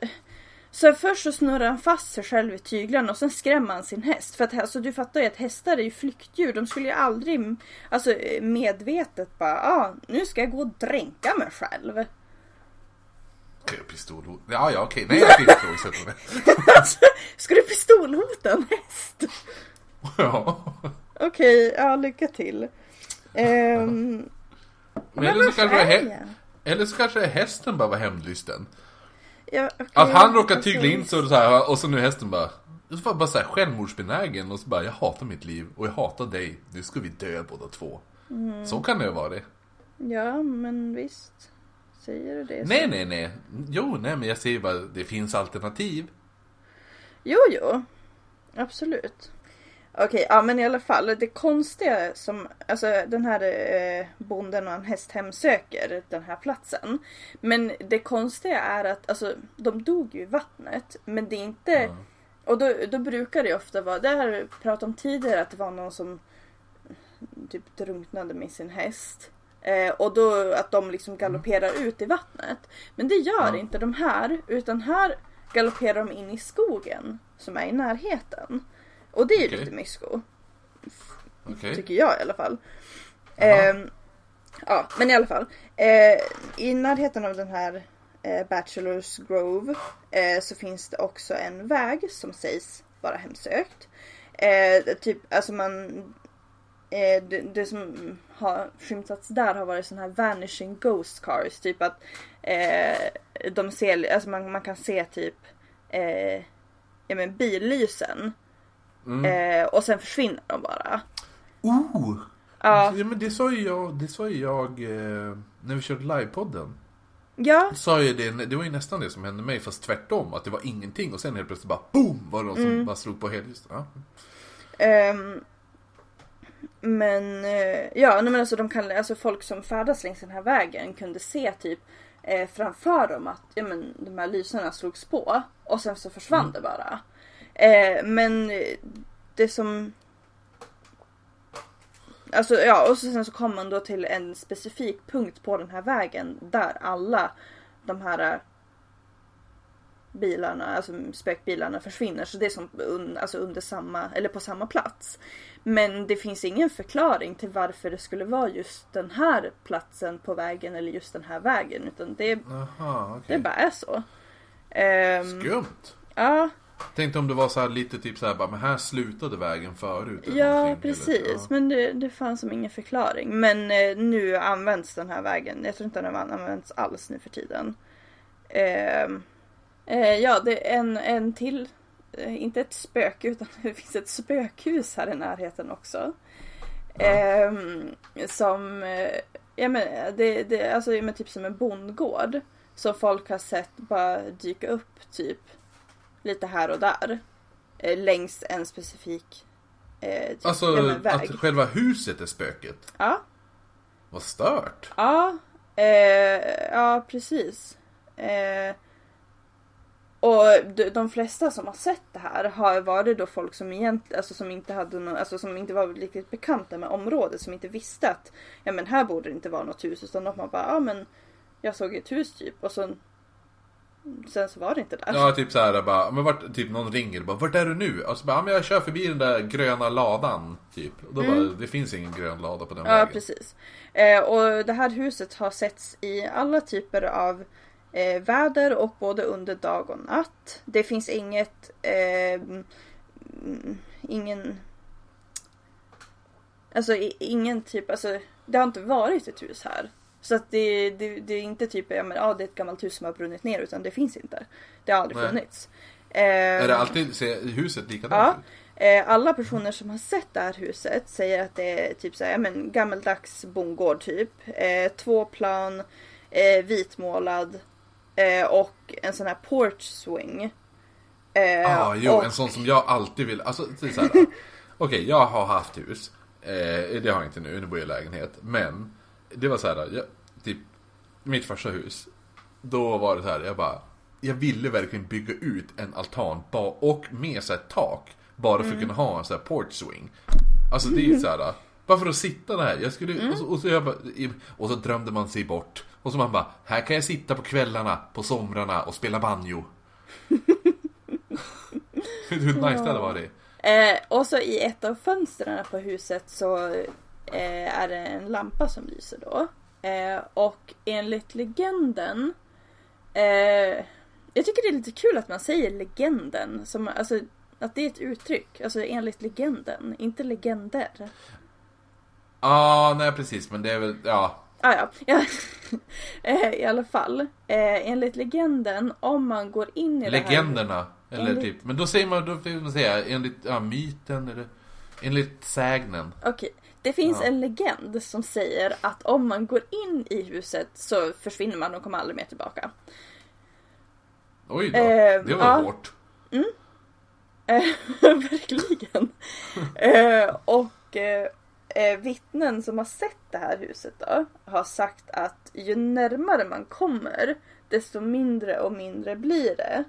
så först så snurrar han fast sig själv i tyglarna och sen skrämmer han sin häst. För att alltså, du fattar ju att hästar är ju flyktdjur. De skulle ju aldrig alltså, eh, medvetet bara, ah, nu ska jag gå och dränka mig själv. Pistolhot. Ja, ja, okej. Nej, jag det. alltså, ska du pistolhota en häst? Ja. Okej, ja lycka till. Ehm, Men eller, så kanske hä- eller så kanske hästen bara var hämndlysten. Ja, okej, Att han råkar tygla in och så här, och så nu hästen bara... Så var bara så här självmordsbenägen och så bara, jag hatar mitt liv och jag hatar dig. Nu ska vi dö båda två. Mm. Så kan det ju vara det. Ja, men visst. Säger du det så- Nej, nej, nej. Jo, nej, men jag säger bara, det finns alternativ. Jo, jo. Absolut. Okej, ja men i alla fall. Det konstiga som, alltså den här eh, bonden och en häst hemsöker den här platsen. Men det konstiga är att, alltså de dog ju i vattnet. Men det är inte, Ja. och då, då brukar det ofta vara, det har jag pratat om tidigare, att det var någon som typ drunknade med sin häst. Eh, och då att de liksom galopperar ut i vattnet. Men det gör Ja. inte de här, utan här galopperar de in i skogen som är i närheten. Och det är ju Okej. lite mysko, Okej. tycker jag i alla fall. Ehm, ja, men i alla fall. Eh, I närheten av den här eh, Bachelors Grove eh, så finns det också en väg som sägs vara hemsökt. Eh, typ, alltså man... Eh, det, det som har skymtats där har varit såna här vanishing ghost cars. Typ att eh, de ser, alltså man, man kan se typ eh, ja, men billysen. Mm. Eh, och sen försvinner de bara. Oh! Ja, Ja, men det sa ju jag, det sa jag eh, när vi körde livepodden. ja, Sa ju det, det var ju nästan det som hände mig fast tvärtom. Att det var ingenting och sen helt plötsligt bara BOOM! Var det någon som bara slog på helljus. Ja. Ehm, men eh, ja, men alltså, de kan, alltså folk som färdas längs den här vägen kunde se typ eh, framför dem att ja, men, de här lyserna slogs på och sen så försvann det bara. Eh, men eh, det som Alltså ja, och så sen så kom man då till en specifik punkt på den här vägen där alla de här eh, bilarna, alltså spökbilarna försvinner. Så det är som un, alltså under samma, eller på samma plats. Men det finns ingen förklaring till varför det skulle vara just den här platsen på vägen eller just den här vägen. Utan det, Jaha, okej. det bara är så. Ehm, Skumt. ja, Tänkte om det var så här lite typ så här, bara, men här slutade vägen förut. ja precis. Eller, ja. Men det, det fanns som ingen förklaring. Men eh, nu används den här vägen. Jag tror inte den används alls nu för tiden. Ehm, eh, ja, det är en, en till. Eh, inte ett spöke utan det finns ett spökhus här i närheten också. Ehm, som, eh, ja men det, det alltså men typ som en bondgård. Som folk har sett bara dyka upp typ lite här och där. Eh, längs en specifik eh, typ, Alltså ja, men väg. att själva huset är spöket. Ja, Vad stört. ja, eh, ja precis. Och de, flesta som har sett det här har varit då folk som egentligen, alltså som inte hade någon, alltså som inte var riktigt bekanta med området, som inte visste att ja men här borde det inte vara något hus utan de bara ja men jag såg ett hus typ och så sen så var det inte där. Ja, typ såhär bara, men vart, typ någon ringer och bara, vart är du nu? Och så bara, ja, men jag kör förbi den där gröna ladan, typ. Och då bara, det finns ingen grön lada på den Mm. Ja, vägen. precis. Eh, och det här huset har setts i alla typer av eh, väder och både under dag och natt. Det finns inget, eh, mm, ingen, alltså ingen typ, alltså det har inte varit ett hus här. Så att det, det, det är inte typ, ja men ja, det är ett gammalt hus som har brunnit ner utan det finns inte. Det har aldrig Nej. funnits. Eh, Är det alltid, ser huset likadant Ja. ut? Eh, alla personer som har sett det här huset säger att det är typ så här, men gammaldags bondgård typ. Eh, två plan, eh, vitmålad eh, och en sån här porch swing. Eh, Ja, ah, jo, och, en sån som jag alltid vill, alltså det är så här. Okej, jag har haft hus. Eh, det har jag inte nu, nu bor jag i lägenhet. Men, det var så här, jag, typ, mitt första hus. Då var det så här, jag bara, jag ville verkligen bygga ut en altan och med så här tak. Bara för att kunna ha en så här porch swing. Alltså det är ju så här. Bara för att sitta där. Jag skulle, och, så, och, så jag bara, och så drömde man sig bort. Och så man bara, här kan jag sitta på kvällarna, på somrarna och spela banjo. Hur nice det hade varit. eh, och så i ett av fönstren på huset så eh, är det en lampa som lyser då. Eh, och enligt legenden eh, Jag tycker det är lite kul att man säger legenden. Som, alltså, att det är ett uttryck. Alltså enligt legenden, inte legender. Ja, ah, nej precis, men det är väl, ja. Ah, ja, ja. Eh, I alla fall. Eh, enligt legenden, om man går in i det här... Legenderna. Eller Enligt- typ, men då säger man, då vill man säga enligt ja, myten eller enligt sägnen. Okej. Det finns Ja. en legend som säger att om man går in i huset så försvinner man och kommer aldrig mer tillbaka. Oj då, Eh, det var ja. hårt. Eh, Verkligen. eh, och eh, vittnen som har sett det här huset då har sagt att ju närmare man kommer desto mindre och mindre blir det.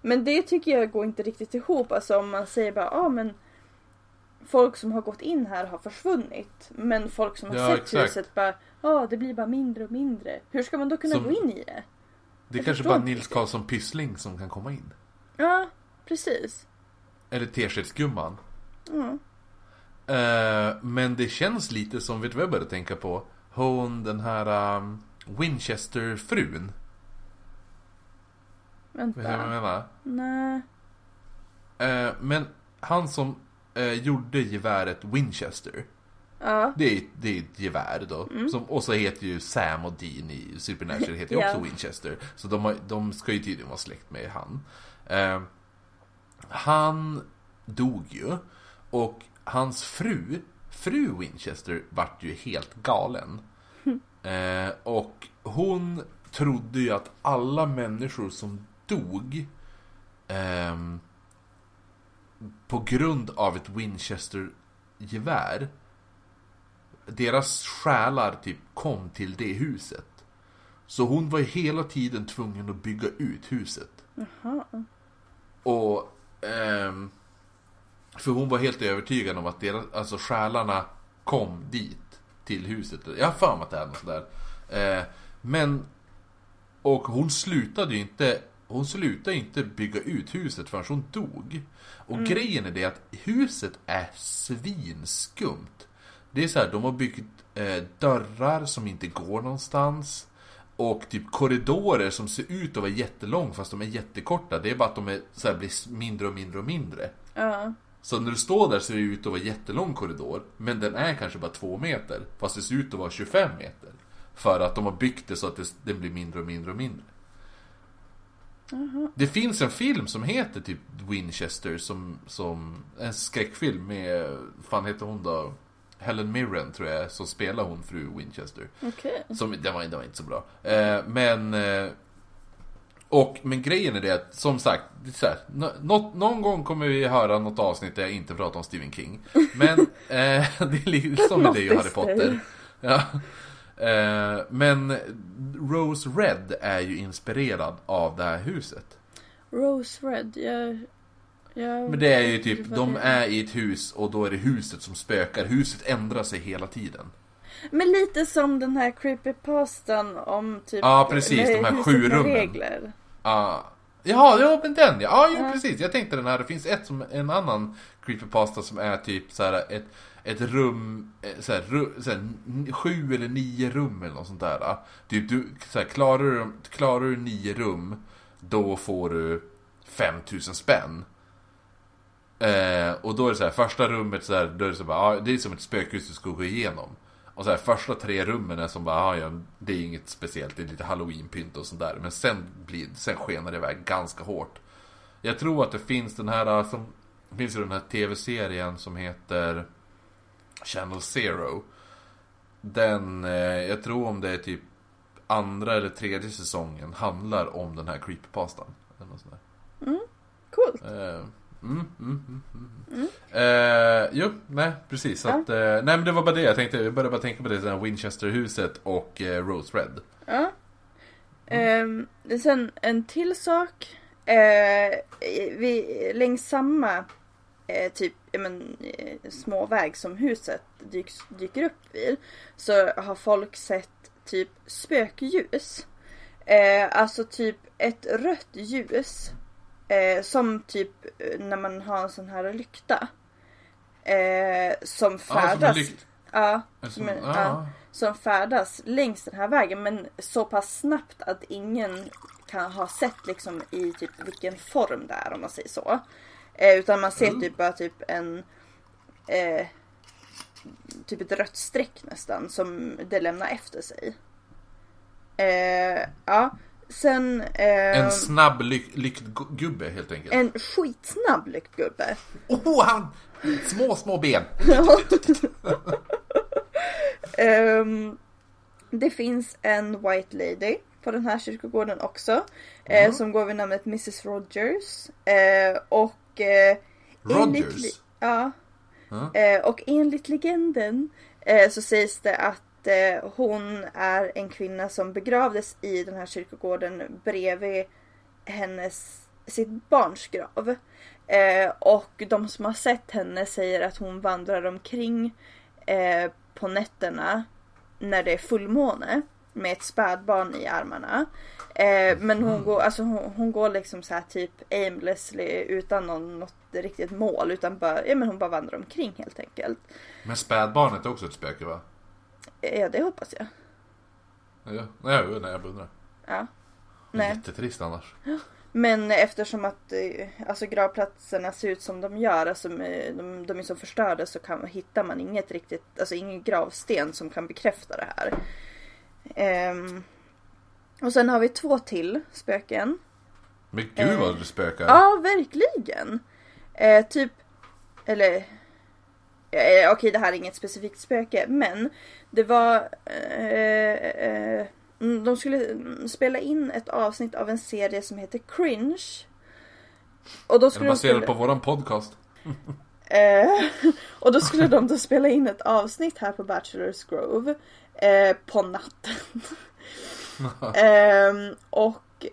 Men det tycker jag går inte riktigt ihop. Alltså om man säger bara ah, men folk som har gått in här har försvunnit. Men folk som har Ja, sett exakt. huset bara ja det blir bara mindre och mindre. Hur ska man då kunna Som- gå in i det? Det är kanske bara Nils. Karlsson Pyssling som kan komma in. Ja, precis. Eller Teskedsgumman. Mm. Eh, men det känns lite som, vet du vad jag började tänka på? Hon, den här um, Winchester-frun. Vet du vad jag Vänta. menar? Nej. Eh, men han som eh, gjorde geväret Winchester. Ja. Det är, det är ett gevär då. Mm. Som, och så heter ju Sam och Dean i Supernatural heter ju Ja. också Winchester. Så de, har, de ska ju tydligen vara släkt med han. Han dog ju. Och hans fru, fru Winchester, vart ju helt galen. Eh, och hon trodde ju att alla människor som dog ehm, på grund av ett Winchester-gevär deras själar typ kom till det huset. Så hon var ju hela tiden tvungen att bygga ut huset. Jaha. Och... ehm, för hon var helt övertygad om att deras, alltså själarna kom dit. Till huset. Jag har för mig att det är något sådär. Eh, men... Och hon slutade ju inte... Hon slutade inte bygga ut huset förrän hon dog. Och grejen är det att huset är svinskumt. Det är så här, de har byggt eh, dörrar som inte går någonstans. Och typ korridorer som ser ut att vara jättelång fast de är jättekorta. Det är bara att de är, så här, blir mindre och mindre och mindre. Ja. Så när du står där ser det ut att vara jättelång korridor. Men den är kanske bara två meter. Fast det ser ut att vara 25 meter. För att de har byggt det så att det, den blir mindre och mindre och mindre. Det finns en film som heter typ Winchester som, som en skräckfilm med, fan heter hon då? Helen Mirren tror jag som spelar hon fru Winchester. Okej. Som, den, var, den var inte så bra. Eh, men... Eh, Och, men grejen är det att, som sagt, så här, nå- något, någon gång kommer vi höra något avsnitt där jag inte pratar om Stephen King. Men, eh, det är liksom med det och Harry Potter. Ja. Eh, men Rose Red är ju inspirerad av det här huset. Rose Red, jag... jag Men det är ju typ, de är i ett hus och då är det huset som spökar. Huset ändrar sig hela tiden. Men lite som den här creepypastan om typ... Ja, precis, de här sju rummen. regler. Ja, ja, ja men den ja. Ja, jo, Ja. precis. Jag tänkte den här. Det finns ett som, en annan creepypasta som är typ så här ett, ett rum, eh, så här, ru, så här, sju eller nio rum eller något sånt där. Typ du, så här, klarar du, klarar du nio rum, då får du 5000 spänn. Eh, och då är det så här, första rummet så här, då är det så bara, ja, det är som ett spökhus du ska gå igenom. Och så här, första tre rummen är som bara, ja, ja, det är inget speciellt, det är lite halloweenpynt och sånt där. Men sen, blir, sen skenar det iväg ganska hårt. Jag tror att det finns den här, som, det finns ju den här tv-serien som heter Channel Zero. Den, eh, jag tror om det är typ andra eller tredje säsongen handlar om den här creepypastan. Eller något sånt där. Coolt. Eh, Mm, mm, mm, mm. Eh, jo, nej precis. Ja. att, eh, nej men det var bara det jag tänkte. Jag började bara tänka på det, här Winchesterhuset och eh, Rose Red. Ja. Ehm, sen en till sak. Eh, vi, längs samma eh, typ men, eh, små väg som huset dyks, dyker upp vid. Så har folk sett typ spökljus. Eh, alltså typ ett rött ljus. Eh, som typ eh, när man har en sån här lykta. Eh, som som färdas. Ja, som sån- en, ja, som färdas längs den här vägen men så pass snabbt att ingen kan ha sett liksom i typ vilken form det är om man säger så. Eh, utan man ser Mm. typ bara typ en eh, typ ett rött streck nästan som det lämnar efter sig. Eh, ja, sen eh, En snabb lyk- lyktgubbe helt enkelt. en skitsnabb lyktgubbe. Oh, han! Små, små ben. Ehm, det finns en White Lady på den här kyrkogården också. eh, Mhm. som går vid namnet Mrs Rogers. Eh, och eh, enligt Rogers? li- ja. Ja. Eh, och enligt legenden eh, så sägs det att eh, hon är en kvinna som begravdes i den här kyrkogården bredvid hennes, sitt barns grav. Eh, och de som har sett henne säger att hon vandrar omkring eh, på nätterna när det är fullmåne med ett spädbarn i armarna. Eh, men hon går, alltså hon, hon går liksom så här typ aimlessly utan någon, något riktigt mål utan bara, ja men hon bara vandrar omkring helt enkelt. Men spädbarnet är också ett spöke va? Eh, Ja det hoppas jag. Ja, nej, nej jag undrar. Ja. Nej. Jättetrist annars. Men eftersom att eh, alltså gravplatserna ser ut som de gör, alltså de, de är så förstörda så kan, hittar man inget riktigt, alltså ingen gravsten som kan bekräfta det här. Ehm, och sen har vi två till spöken. Men gud vad det spökar. Ja, verkligen. Eh, typ, eller eh, okej det här är inget specifikt spöke men det var eh, eh, mm, de skulle spela in ett avsnitt av en serie som heter Cringe. Och då skulle det de spela, på våran podcast? eh, och då skulle de då spela in ett avsnitt här på Bachelor's Grove eh, på natten. Ehm, och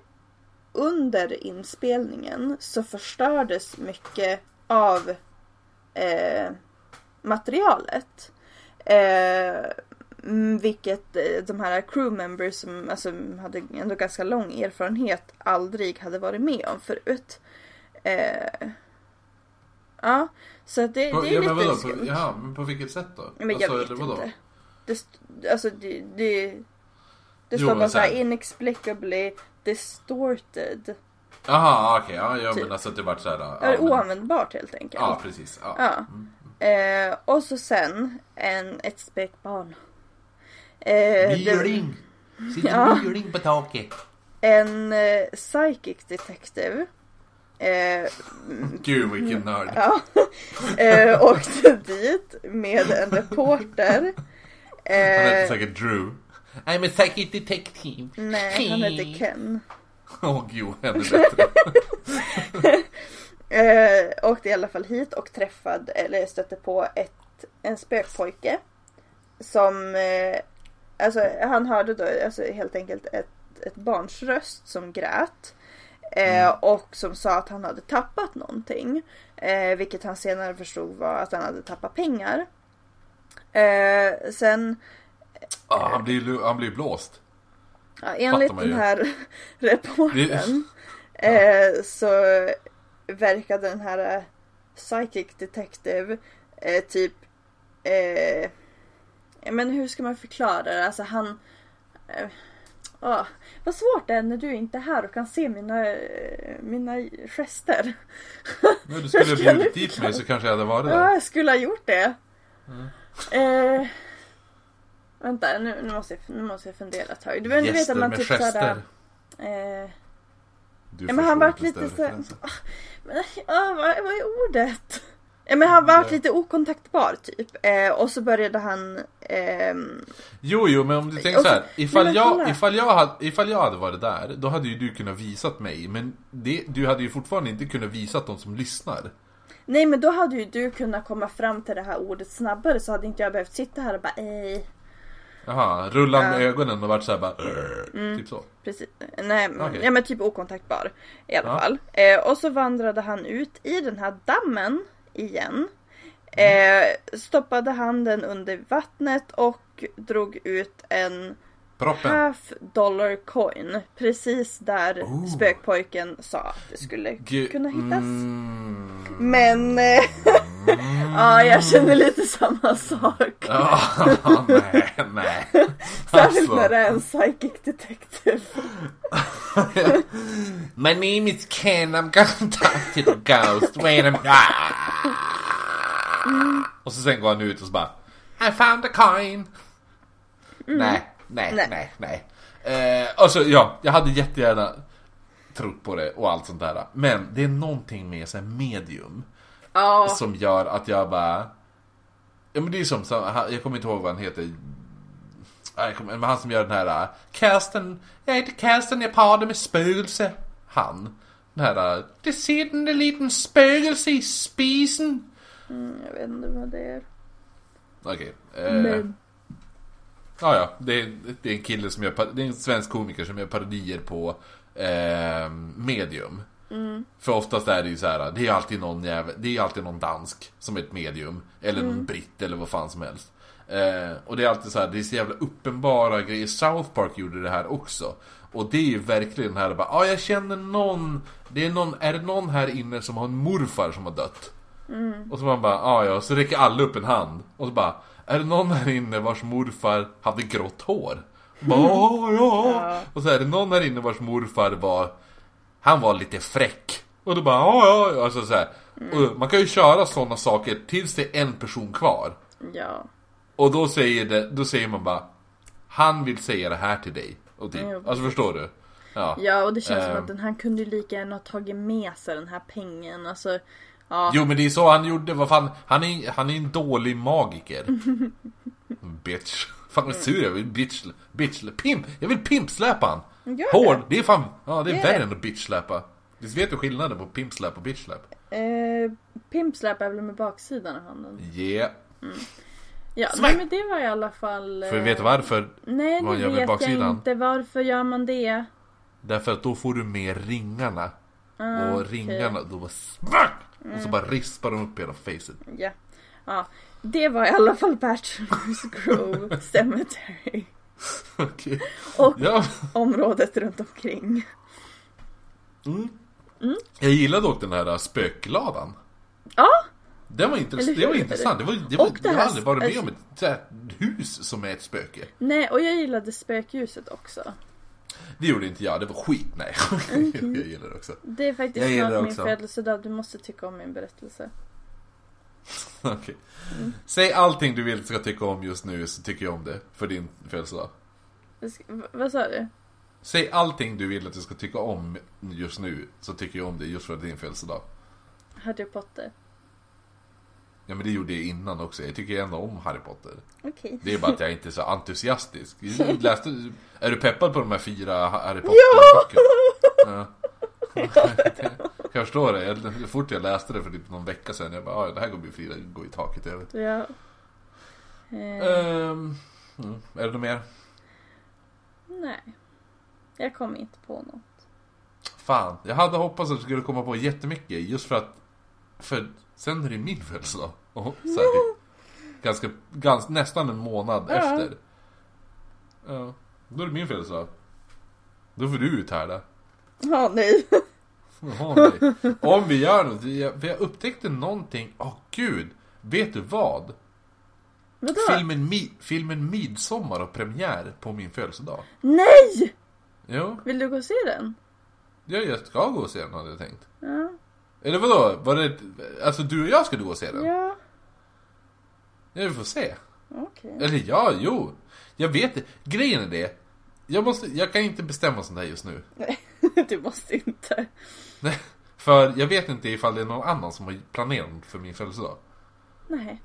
under inspelningen så förstördes mycket av eh, materialet. Eh, mm, vilket eh, de här crew members som alltså, hade ändå ganska lång erfarenhet aldrig hade varit med om förut. Eh, ja, så det, det är ja, lite men vadå? skumt. På, jaha, men på vilket sätt då? Men jag Alltså, vet eller vadå? inte. Det, alltså det, det, det står bara såhär så här- inexplicably distorted. Jaha, okej. ja, ja, Typ. men alltså att det vart såhär... Ja, Ja, men, oanvändbart helt enkelt. ja precis. Ja. Ja. Eh, och så sen en, ett spökbarn. Eh! Sitter Ja. myrling på taket. en eh, psychic detective. Eh, Gud vilken nörd. ja, eh, åkte dit med en reporter. Han heter Eh, säkert Drew. I'm a psychic detective. nej, han heter Ken. Åh gud, ännu bättre. Eh, åkte i alla fall hit och träffade, eller stötte på ett, en spökpojke. Som, eh, alltså han hörde då alltså, helt enkelt ett, ett barns röst som grät. Eh, Och som sa att han hade tappat någonting. Eh, vilket han senare förstod var att han hade tappat pengar. Eh, sen Ah, han blir han blir blåst. Ja, enligt den här reportern eh, så verkade den här eh, psychic detective eh, typ eh, ja, men hur ska man förklara det? Alltså han eh, åh, vad svårt det är när du inte är här och kan se mina, eh, mina gester. Nu, du skulle ha bjudit dit mig så kanske jag hade varit Ja, där. jag skulle ha gjort det. Mm. Eh, vänta, nu, nu, måste jag, nu måste jag fundera ett tag. Du, vet- du vet att man med typ gester. såhär... Eh, Du Ja, men han förstår vart inte lite större så- referenser. Men, ah, vad, vad är ordet? Men han var Ja. lite okontaktbar typ. Eh, och så började han... ehm, Jo, jo, men om du tänker så här. Ifall men jag, ifall, jag hade, ifall jag hade varit där, då hade ju du kunnat visat mig. Men det, du hade ju fortfarande inte kunnat visat de som lyssnar. nej men då hade ju du kunnat komma fram till det här ordet snabbare så hade inte jag behövt sitta här och bara ej. Jaha, rullat med ögonen och varit såhär bara... Mm. Typ så. Precis. Nej, men- Okej. ja men typ okontaktbar i alla Ja. fall. Eh, och så vandrade han ut i den här dammen igen. Eh, stoppade handen under vattnet och drog ut en Proppen. half dollar coin. Precis där Oh. spökpojken sa att det skulle Gu- kunna hittas. Mm. Men eh, ja, jag känner lite samma sak. Ja, nej, nej. Särskilt Alltså. när det är en psychic detective. My name is Ken, I'm gonna talk to the ghost. Wait a minute. Ah. Och så sen går han ut och så bara I found a coin. Nej, nej, Nej. nej, nej. Eh, och så, ja, jag hade jättegärna trott på det och allt sånt där. Men det är någonting med så här medium Ja, som gör att jag bara... Ja men det är som, jag kommer inte ihåg vad han heter. Nej, jag kommer- Men han som gör den här... äh, Kirsten, jag heter Kirsten, jag pratar med spögelse. Han. Den här... äh, Det sitter en liten spögelse i spisen. mm, jag vet inte vad det är. Okej. eh, Men, Ja, ja. Det är, det är en kille som gör... Det är en svensk komiker som gör parodier på eh, medium. För oftast är det ju så här, det är alltid någon jävel, det är alltid någon dansk som är ett medium. Eller någon britt eller vad fan som helst. Eh, och det är alltid så här, det är så jävla uppenbara grejer. South Park gjorde det här också. Och det är ju verkligen den här ja ah, jag känner någon, det är någon, är det någon här inne som har en morfar som har dött? Och så man bara, ah, ja, så räcker alla upp en hand. Och så bara, är det någon här inne vars morfar hade grått hår? Bara, "Ja, ja. Och så är det någon här inne vars morfar var, han var lite fräck. Och då bara, ja, ja, alltså så här. Och man kan ju köra sådana saker tills det är en person kvar. ja. Och då säger, det, då säger man bara, han vill säga det här till dig. Och typ, Ja, alltså förstår du? Ja. Ja, och det känns som Ehm. att den här kunde lika gärna ha tagit med sig den här pengen. Alltså, ja. Jo men det är så han gjorde, vad fan, han är, han är en dålig magiker. bitch. Fan vad sur jag vill bitch, bitch, pimp, jag vill pimpsläpa han. Gör Hård, det. det är fan, ja det är Gör värre det. än att bitchsläpa. Du vet du skillnaden på pimpsläp och bitchsläp? Eh, Pimpsläp är väl med baksidan av handen. Yeah. Ja, Smack! nej, men det var i alla fall... eh, För vet varför? Nej, vad det gör vet jag baksidan? inte. Varför gör man det? Därför att då får du med ringarna. Ah, och ringarna, då bara smack! Och så bara rispar de upp hela facet. Ja. ja. Det var i alla fall Bachelors Grove Cemetery. Okej. Och Ja. området runt omkring. Jag gillade dock den här äh, spökladan. Ja, Det var, intress- det var intressant. Det var, det var, Och det jag har aldrig varit med alltså- om ett hus som är ett spöke. nej, och jag gillade spökljuset också. Det gjorde inte jag, det var skit. Nej. jag gillar det också. Det är faktiskt Jag snart min födelsedag. Du måste tycka om min berättelse. Okej. Säg allting du vill ska tycka om just nu så tycker jag om det. För din födelsedag. Vad sa du? Säg allting du vill att jag ska tycka om just nu så tycker jag om det just för din födelsedag. Harry Potter. Ja men det gjorde jag innan också. Jag tycker ändå om Harry Potter. Okej. Det är bara att jag inte är så entusiastisk. Läste, är du peppad på de här fyra Harry Potter-böckerna? Ja. jag förstår det. Jag, fort jag läste det för typ någon vecka sedan. Jag bara, "Ah, det här kommer bli Frida gå i taket över. Ja. Mm. Är det något mer? nej. Jag kom inte på något. Fan, jag hade hoppats att du skulle komma på jättemycket just för att För sen är det min födelsedag och så här, typ, ganska, ganska, nästan en månad Ja. efter Ja, då är det min födelsedag Då får du uthärda Ja, nej. Jaha, nej. Om vi gör något, jag, jag upptäckte någonting, åh gud Vet du vad? Vadå? Filmen, Mi, filmen Midsommar har premiär på min födelsedag Nej! Jo, Vill du gå och se den? ja, jag ska gå och se den hade jag tänkt Ja. Eller vadå? Var det, alltså du och jag skulle gå och se den? Ja, Ja, vi får se. okej. Eller ja, jo. Jag vet det. Grejen är det. Jag, måste, jag kan inte bestämma sånt här just nu. Nej, du måste inte. Nej, För jag vet inte ifall det är någon annan som har planerat för min födelsedag. Nej.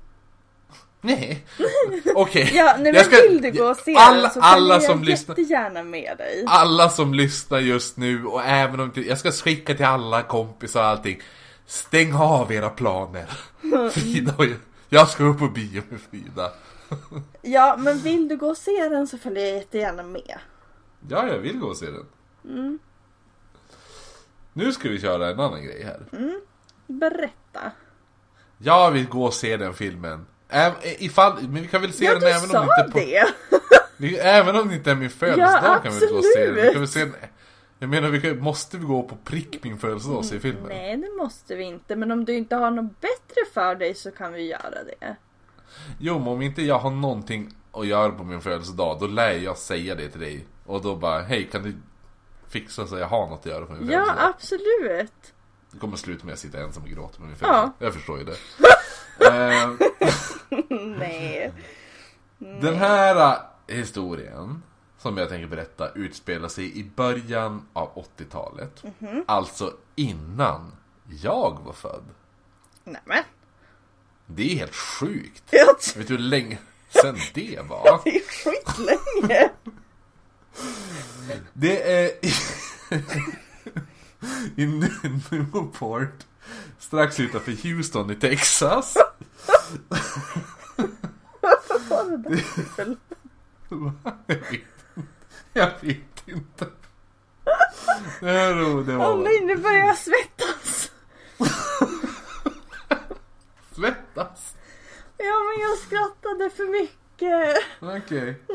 Nej. Okej. Ja, nej men Jag ska- vill du gå och se alla, den så alla som jag lyssnar. jättegärna med dig. Alla som lyssnar just nu och även om jag ska skicka till alla kompisar och allting. Stäng av era planer. Frida och jag, jag ska upp på bio med Frida. Ja, men vill du gå och se den så följer jag jättegärna med. Ja, jag vill gå och se den. Mm. Nu ska vi köra en annan grej här. Berätta. Jag vill gå och se den filmen. Äv, ifall, men vi kan väl se Ja, den även om, det inte är på, det. även om det inte är min födelsedag kan vi gå och se den. Vi kan väl se den. Jag menar, vi kan, måste vi gå på prick min födelsedag och se filmen? Nej, det måste vi inte. Men om du inte har något bättre för dig så kan vi göra det. Jo, men om inte jag har någonting att göra på min födelsedag, då lär jag säga det till dig. Och då bara, hej kan du fixa så jag har något att göra på min Ja, födelsedag? absolut. Det kommer sluta med att jag sitter ensam och gråter på min Ja. födelsedag. Jag förstår ju det. Eh, Nej. Den här äh, historien som jag tänker berätta utspelar sig i början av 80-talet. Alltså innan jag var född. Nämen. Det är helt sjukt. Jag Vet du hur länge sedan det var? det är skitlänge. Det är i, i Newport, strax utanför Houston i Texas. Det Jag vet inte. Det här var- det Åh var nej, nu börjar jag svettas. svettas. Ja, men jag skrattade för mycket. Okej. Åh.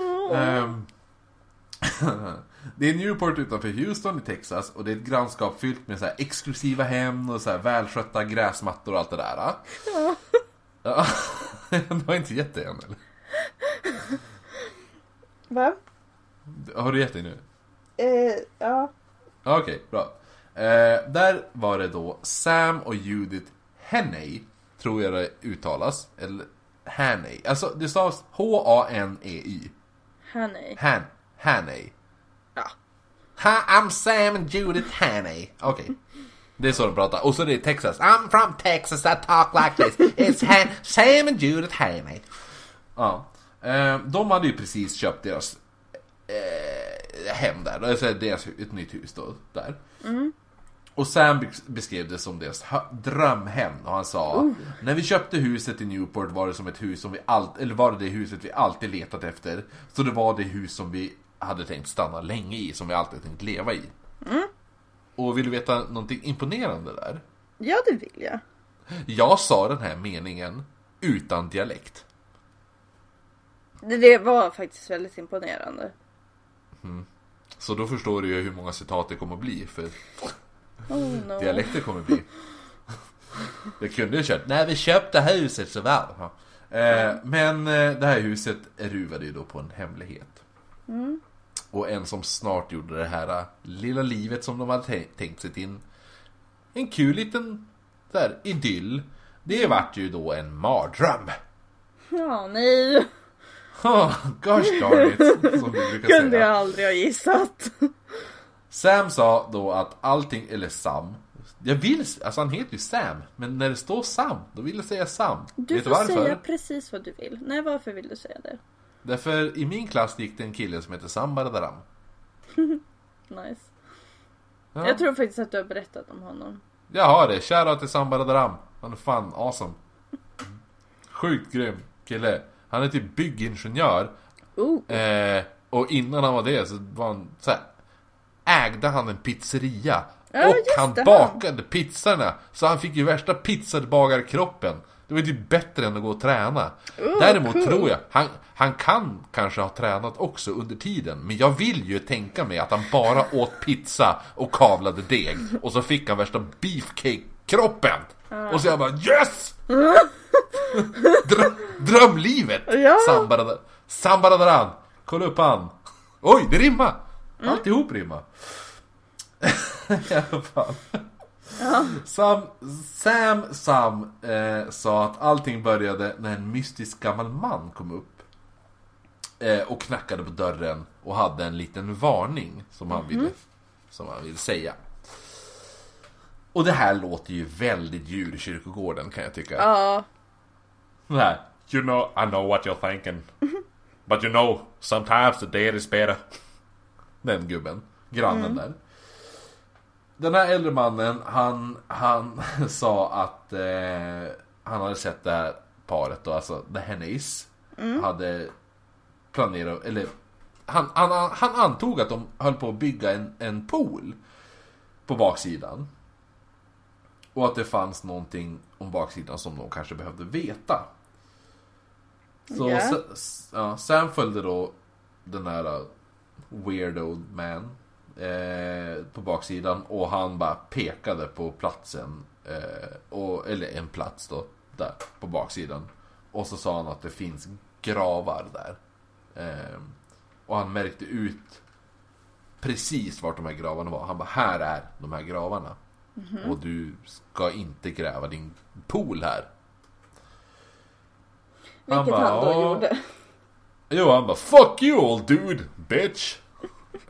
Det är Newport utanför Houston i Texas och det är ett grannskap fyllt med så exklusiva hem och så här välskötta gräsmattor och allt det där. Ja. Ja, du har inte gett dig än eller? Va? Har du gett dig nu? Eh, ja. Okej, bra. Eh, där var det då Sam och Judith Henney, tror jag det uttalas. Eller Hanney. Alltså det stavas H-A-N-E-Y. Honey. Han, Hanney. Hi, I'm Sam and Judith Hanney. Okej. Det är så de pratar. Och så är det Texas. I'm from Texas, I talk like this. It's Han- Sam and Judith Hanney. Ja. Eh, de hade ju precis köpt deras eh, hem där. Alltså deras, ett nytt hus då. Där. Och Sam be- beskrev det som deras drömhem. Och han sa När vi köpte huset i Newport var det som ett hus som vi alltid, eller var det det huset vi alltid letat efter. Så det var det hus som vi hade tänkt stanna länge i, som vi alltid tänkt leva i. Och vill du veta någonting imponerande där? Ja, det vill jag. Jag sa den här meningen utan dialekt. Det, det var faktiskt väldigt imponerande. Så då förstår du ju hur många citat det kommer att bli, för Oh no. dialekter kommer att bli. Jag kunde ju kört, när vi köpte huset så var det. Eh, men eh, det här huset ruvade ju då på en hemlighet. Och en som snart gjorde det här eh, lilla livet som de hade tän- tänkt sig till en, kul liten här, idyll. Det vart ju då en mardröm. Ja, nej. Oh, gosh darn it, som vi brukar Kunde säga. jag aldrig ha gissat. Sam sa då att allting, eller Sam Jag vill, alltså han heter ju Sam Men när det står Sam, då vill jag säga Sam Du Vet du får varför? säga precis vad du vill. Nej, varför vill du säga det? Därför i min klass gick det en kille som heter Sam Baradaram Nice. Ja. Jag tror faktiskt att du har berättat om honom. Jag har det, shoutout till Sambaradram. Han är fan awesome. Sjukt grym kille. Han är typ byggingenjör. Oh. Eh, och innan han var det så var han så här, Ägde han en pizzeria. Ja, och han det, bakade pizzorna. Så han fick ju värsta pizzabagarkroppen. Det var typ bättre än att gå och träna. Oh, Däremot cool. tror jag, han, han kan kanske ha tränat också under tiden. Men jag vill ju tänka mig att han bara åt pizza och kavlade deg. Och så fick han värsta beefcake-kroppen. Och så jag bara yes! Drö drömlivet! Ja. Sambarada- Sambaradaran! Kolla upp han! Oj, det rimmar! Alltihop rimmar. I alla fall. Sam, Sam Sam eh, sa att allting började när en mystisk gammal man kom upp. Eh, och knackade på dörren och hade en liten varning som han, ville, som han ville säga. Och det här låter ju väldigt djurkyrkogården kan jag tycka. Ja. Det här. You know, I know what you're thinking. But you know, sometimes the dead is better. Den gubben. Grannen där. Den här äldre mannen, han, han sa att eh, han hade sett det här paret då, alltså The Henneys. Hade planerat, eller han, han, han antog att de höll på att bygga en, en pool på baksidan. Och att det fanns någonting om baksidan som de kanske behövde veta. Så s- ja, Sam följde då den här uh, weirdo man eh, på baksidan och han bara pekade på platsen, eh, och, eller en plats då, där på baksidan. Och så sa han att det finns gravar där. Eh, och han märkte ut precis vart de här gravarna var. Han bara, här är de här gravarna. Och du ska inte gräva din pool här. Han Vilket bara, han då gjorde. Jo, han bara 'Fuck you old dude, bitch'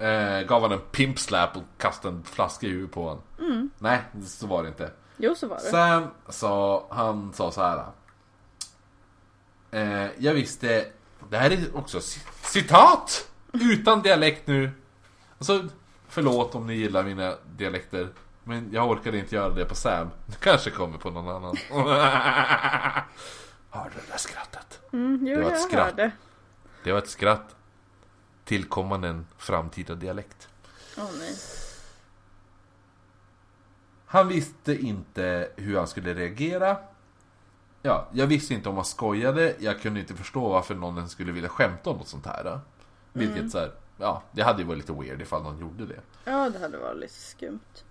eh, Gav han en pimp slap och kastade en flaska i huvudet på honom. Nej, så var det inte. Jo, så var det. Sam sa, han sa så här. Eh, jag visste, det här är också ci- citat! Utan dialekt nu. Alltså, förlåt om ni gillar mina dialekter. Men jag orkade inte göra det på Sam. Det kanske kommer på någon annan. Hörde du det där skrattet? Mm, jo, Det var ett jag skratt. hörde. Det var ett skratt. Tillkommande en framtida dialekt. Åh nej. Han visste inte hur han skulle reagera. Ja, jag visste inte om han skojade. Jag kunde inte förstå varför någon ens skulle vilja skämta om något sånt här. Vilket så här, ja, det hade ju varit lite weird ifall någon gjorde det. Ja, det hade varit lite skumt.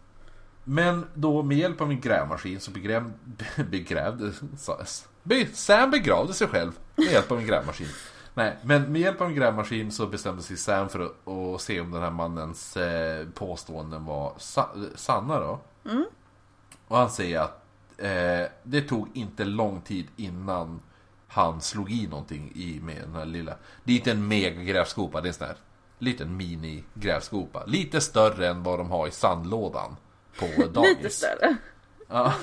Men då med hjälp av en grävmaskin så begräv, begrävde be, Sam begravde sig själv med hjälp av en grävmaskin. Nej, men med hjälp av en grävmaskin så bestämde sig Sam för att, att se om den här mannens eh, påståenden var sa, sanna då. Och han säger att eh, det tog inte lång tid innan han slog i någonting i med den här lilla. Det är inte en mega grävskopa, det är en sån här liten mini grävskopa. Lite större än vad de har i sandlådan på dagis. Lite större. Ja.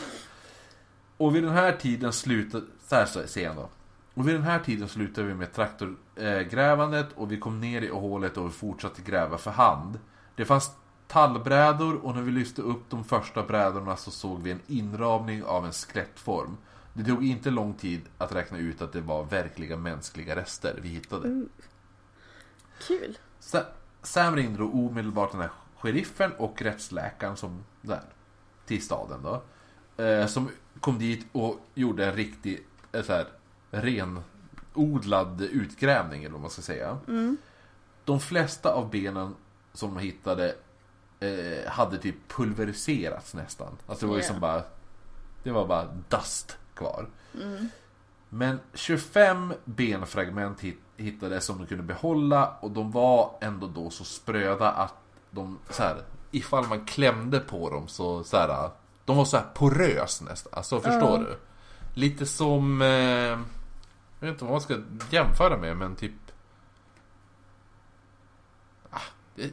Och vid den här tiden slutade, så här säger han då. Och vid den här tiden slutade vi med traktorgrävandet och vi kom ner i hålet och vi fortsatte gräva för hand. Det fanns tallbrädor och när vi lyfte upp de första brädorna så såg vi en inramning av en skelettform. Det tog inte lång tid att räkna ut att det var verkliga mänskliga rester vi hittade. Kul. Sa- Sam ringde då omedelbart den här sheriffen och rättsläkaren som där till staden då. Eh, som kom dit och gjorde en riktig eh, så här, renodlad utgrävning eller vad man ska säga. De flesta av benen som de hittade eh, hade typ pulveriserats nästan. Alltså det var ju Ja. som bara Det var bara dust kvar. Men 25 benfragment hit- hittades som de kunde behålla och de var ändå då så spröda att de så här, ifall man klämde på dem så, så här, de var så här porös nästan. Alltså förstår Ja. du? Lite som, eh, jag vet inte vad man ska jämföra med men typ ah,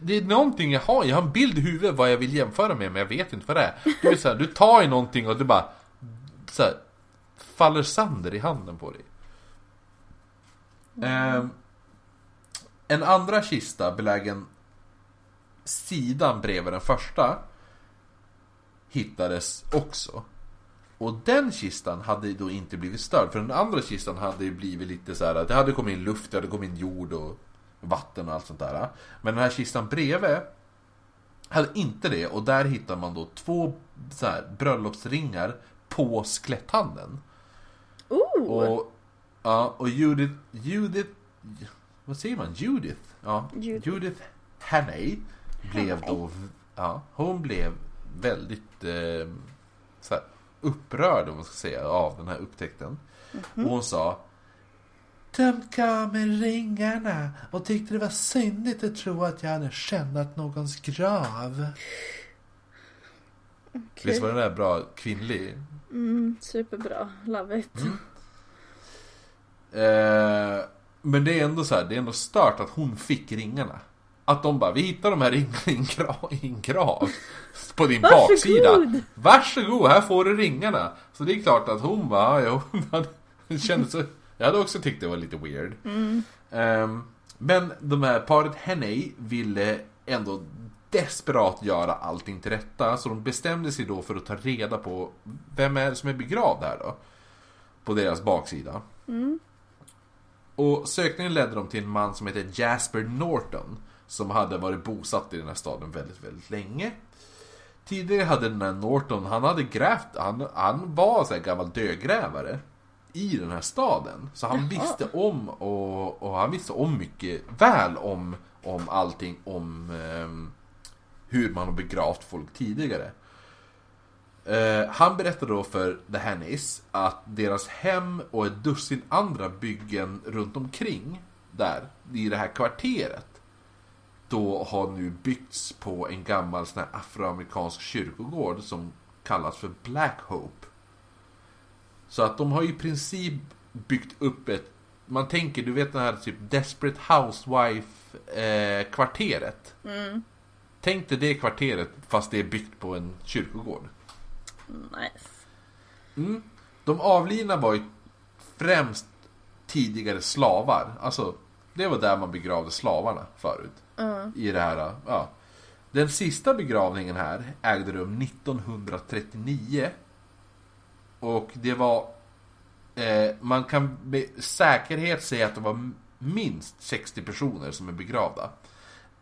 det- är någonting jag har, jag har en bild i huvudet vad jag vill jämföra med men jag vet inte vad det är. Du, är så här, du tar i någonting och det bara så här, faller sönder i handen på dig. Ehm, en andra kista belägen sidan bredvid den första hittades också. Och den kistan hade då inte blivit störd. För den andra kistan hade ju blivit lite så här. Det hade kommit in luft, det hade kommit in jord och vatten och allt sånt där. Men den här kistan bredvid hade inte det. Och där hittar man då två så här, bröllopsringar på skeletthanden. Oh! Och, ja, och Judith, Judith, vad säger man? Judith? Ja, Judith. Judith Hannay blev då, ja, hon blev väldigt eh, så här, upprörd om man ska säga av den här upptäckten. Och hon sa De gav mig ringarna och tyckte det var syndigt att tro att jag hade skändat någons grav. Visst var den där bra kvinnlig? Mm, superbra. Love it. Mm. Eh, men det är ändå så här, det är ändå stört att hon fick ringarna. Att de bara, vi hittar de här i en grav, på din Varsågod! baksida. Varsågod, här får du ringarna. Så det är klart att hon bara, ja, hon kändes så, jag hade också tyckt det var lite weird. Ehm, men de här paret Henney ville ändå desperat göra allting till rätta. Så de bestämde sig då för att ta reda på vem är det som är begravd här då. På deras baksida. Och sökningen ledde dem till en man som heter Jasper Norton. Som hade varit bosatt i den här staden väldigt, väldigt länge. Tidigare hade den här Norton, han hade grävt, han, han var så här gammal dödgrävare. I den här staden. Så han Jaha. visste om och, och han visste om mycket väl om, om allting om ehm, hur man har begravt folk tidigare. Eh, han berättade då för The Hannis att deras hem och ett dussin andra byggen runt omkring där, i det här kvarteret, då har nu byggts på en gammal sån här afroamerikansk kyrkogård som kallas för Black Hope. Så att de har i princip byggt upp ett, man tänker, du vet den här typ Desperate Housewife eh, kvarteret. Tänk dig det kvarteret fast det är byggt på en kyrkogård. Nice. Mm. De avlidna var ju främst tidigare slavar. Alltså, det var där man begravde slavarna förut. I det här, ja. Den sista begravningen här ägde rum 1939. Och det var... Eh, man kan med säkerhet säga att det var minst 60 personer som är begravda.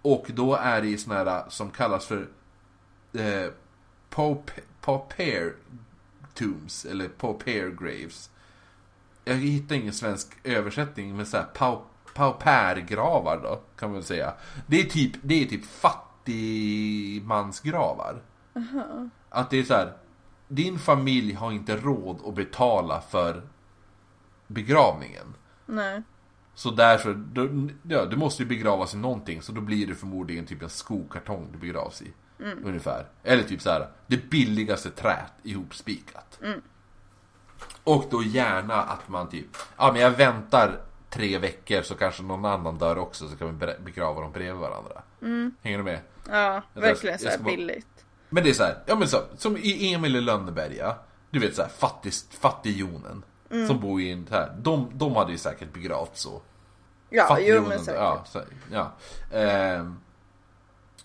Och då är det i såna här som kallas för eh, paup- pauper tombs, eller pauper graves. Jag hittar ingen svensk översättning, men såhär pau, paupergravar då, kan man väl säga. Det är typ, det är typ fattigmansgravar. Att det är så här. din familj har inte råd att betala för begravningen. Nej. Så därför, då, ja, du måste ju begravas i någonting, så då blir det förmodligen typ en skokartong du begravs i. Ungefär. Eller typ så här, det billigaste trät ihopspikat. Och då gärna att man typ, ja men jag väntar tre veckor så kanske någon annan dör också så kan vi be- begrava dem bredvid varandra. Hänger du med? Ja, verkligen så här bara- billigt. Men det är så här, ja men så, som i Emil i Lönneberga. Du vet så här, fattig, fattigjonen. Som bor i en här, de, de hade ju säkert begravt så. Ja, jo Fattigjonen, men säkert. ja, så, ja. Ehm,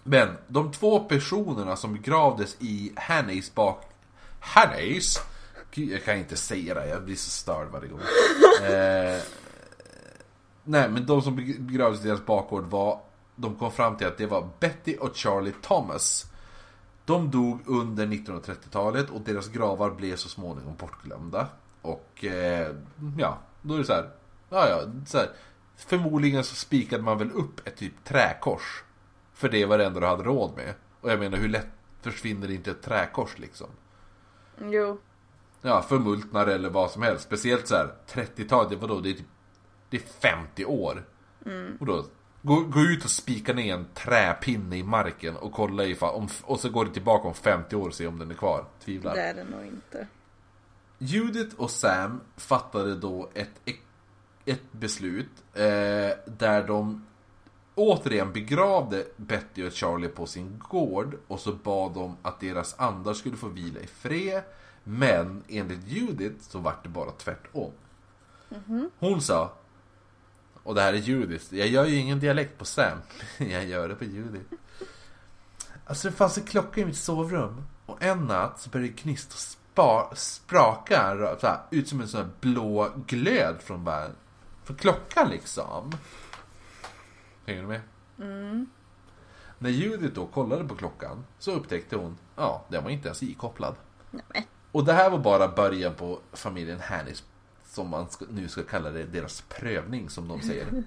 men de två personerna som begravdes i Hannays bak... Hannays? Gud, jag kan inte säga det, jag blir så störd varje gång. Ehm, nej, men de som begravdes i deras bakgård var... De kom fram till att det var Betty och Charlie Thomas. De dog under 1930-talet och deras gravar blev så småningom bortglömda. Och eh, ja, då är det så här. Ja, ja, så här. Förmodligen så spikade man väl upp ett typ träkors. För det var det enda du hade råd med. Och jag menar hur lätt försvinner inte ett träkors liksom? Jo. Ja, förmultnar eller vad som helst. Speciellt så här 30-talet, det var då det är typ Det är 50 år. Och då gå, gå ut och spika ner en träpinne i marken och kolla ifall, om, och så går det tillbaka om 50 år och se om den är kvar. Tvivlar. Det är det nog inte. Judith och Sam fattade då ett, ett beslut eh, där de återigen begravde Betty och Charlie på sin gård och så bad de att deras andar skulle få vila i fred. Men enligt Judith så vart det bara tvärtom. Hon sa, och det här är Judith, jag gör ju ingen dialekt på Sam, jag gör det på Judith. Alltså det fanns en klocka i mitt sovrum Och en natt så börjar det knista och spa, spraka så här, ut som en sån här blå glöd från, bara, från klockan liksom. Hänger du med? När Judith då kollade på klockan så upptäckte hon, ja, den var inte ens ikopplad. Nej. Och det här var bara början på familjen Hannis, som man nu ska kalla det, deras prövning som de säger.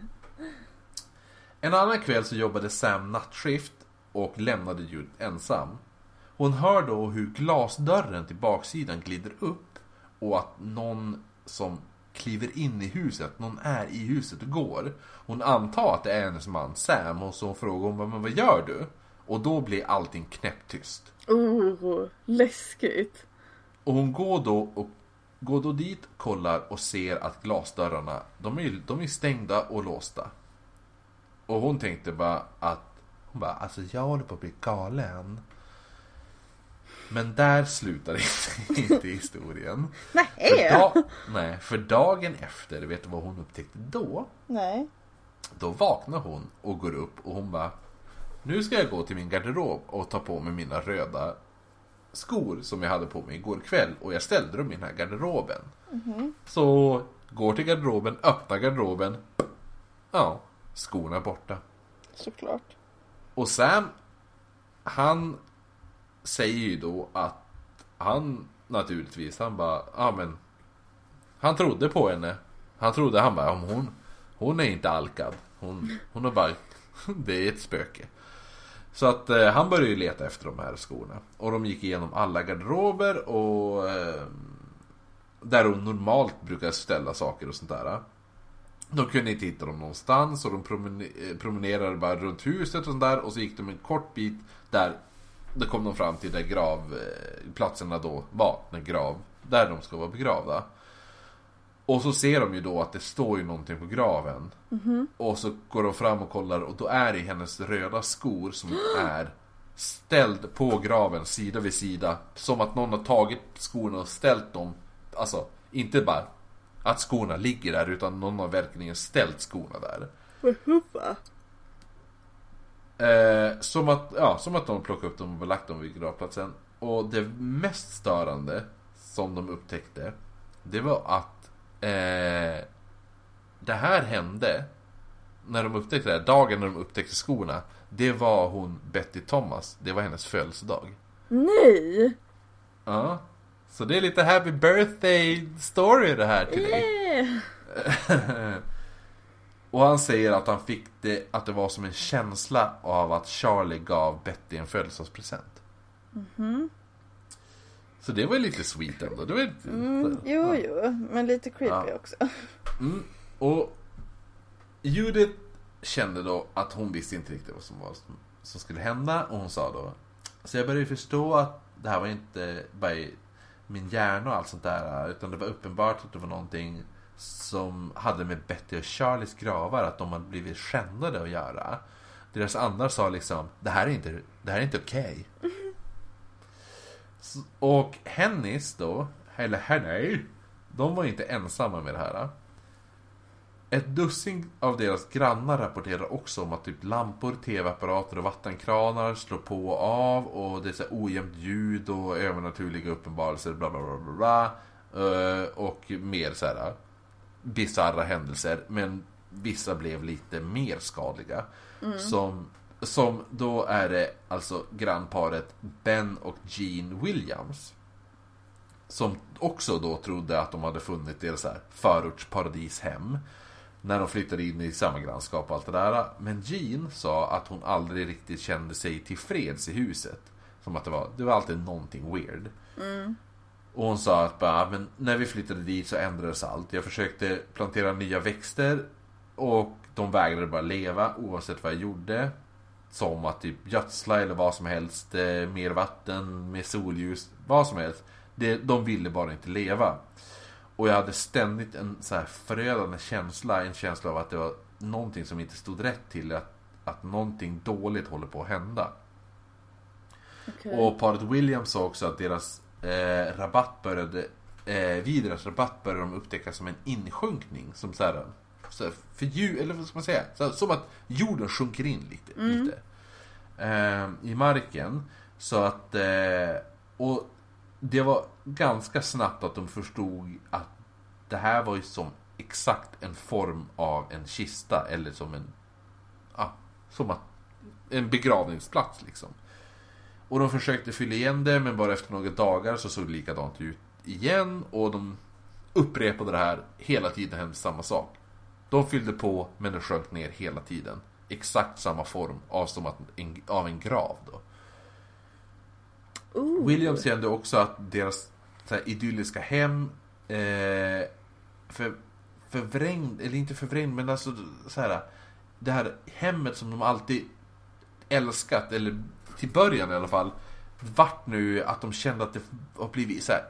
En annan kväll så jobbade Sam nattskift och lämnade Judith ensam. Hon hör då hur glasdörren till baksidan glider upp och att någon som kliver in i huset, någon är i huset och går. Hon antar att det är hennes man Sam och så frågar hon men vad gör du? Och då blir allting knäpptyst. Oh, läskigt. Och hon går då, och, går då dit, kollar och ser att glasdörrarna, de är, de är stängda och låsta. Och hon tänkte bara att, hon bara, alltså jag håller på att bli galen. Men där slutar inte, inte historien. För, Nej. da, nej, för dagen efter, vet du vad hon upptäckte då? Nej. Då vaknar hon och går upp och hon bara Nu ska jag gå till min garderob och ta på mig mina röda skor som jag hade på mig igår kväll och jag ställde dem i den här garderoben. Så går till garderoben, öppnar garderoben. Ja, skorna borta. Såklart. Och Sam, han säger ju då att han naturligtvis, han bara, ja men Han trodde på henne. Han trodde, han bara, om hon, hon är inte alkad. Hon, hon är bara, det är ett spöke. Så att eh, han började ju leta efter de här skorna. Och de gick igenom alla garderober och eh, där hon normalt brukar ställa saker och sånt där. De kunde inte hitta dem någonstans och de eh, promenerade bara runt huset och sånt där och så gick de en kort bit där då kom de fram till där gravplatserna eh, då var, den grav, där de ska vara begravda. Och så ser de ju då att det står ju någonting på graven. Och så går de fram och kollar och då är det hennes röda skor som är ställd på graven sida vid sida. Som att någon har tagit skorna och ställt dem, alltså inte bara att skorna ligger där utan någon har verkligen ställt skorna där. Eh, som, att, ja, som att de plockade upp dem och lagt dem vid gravplatsen. Och det mest störande som de upptäckte, det var att eh, det här hände när de upptäckte det här, dagen när de upptäckte skorna. Det var hon Betty Thomas, det var hennes födelsedag. Nej! Ja. Så det är lite happy birthday story det här till dig. Yeah. Och han säger att han fick det, att det var som en känsla av att Charlie gav Betty en födelsedagspresent. Så det var ju lite sweet ändå. Det var lite, Mm, jo, jo, men lite creepy Ja. också. Mm, och Judith kände då att hon visste inte riktigt vad som, var, som skulle hända och hon sa då Så jag började förstå att det här var inte bara i min hjärna och allt sånt där utan det var uppenbart att det var någonting som hade med Betty och Charlies gravar att de hade blivit skändade att göra. Deras andar sa liksom det här är inte, det här är inte okej. Så- Och Hennis då, eller Henny, de var inte ensamma med det här. Ett dussin av deras grannar rapporterar också om att typ lampor, tv-apparater och vattenkranar slår på och av och det är så ojämnt ljud och övernaturliga uppenbarelser bla bla bla bla, bla. Eh, Och mer så här bisarra händelser men vissa blev lite mer skadliga. Som, som då är det alltså grannparet Ben och Jean Williams. Som också då trodde att de hade funnit deras förortsparadishem. När de flyttade in i samma grannskap och allt det där. Men Jean sa att hon aldrig riktigt kände sig tillfreds i huset. Som att det var, det var alltid någonting weird. Och hon sa att bara, men när vi flyttade dit så ändrades allt. Jag försökte plantera nya växter och de vägrade bara leva oavsett vad jag gjorde. Som att typ gödsla eller vad som helst, eh, mer vatten, mer solljus, vad som helst. Det, de ville bara inte leva. Och jag hade ständigt en så här förödande känsla, en känsla av att det var någonting som inte stod rätt till. Att, att någonting dåligt håller på att hända. Okej. Och paret Williams sa också att deras eh, rabatt började eh, vid deras rabatt började de upptäcka som en insjunkning. Som så här, så här för djur, eller vad ska man säga? Så här, som att jorden sjunker in lite. lite eh, I marken. Så att eh, Och det var ganska snabbt att de förstod att det här var ju som exakt en form av en kista eller som en... Ja, som att, en begravningsplats liksom. Och de försökte fylla igen det men bara efter några dagar så såg det likadant ut igen och de upprepade det här hela tiden hände samma sak. De fyllde på men det sjönk ner hela tiden. Exakt samma form av, som att en, av en grav då. Ooh. Williams kände också att deras här, idylliska hem eh, för, förvrängd, eller inte förvrängd, men alltså så här, det här hemmet som de alltid älskat, eller till början i alla fall, vart nu att de kände att det har blivit så här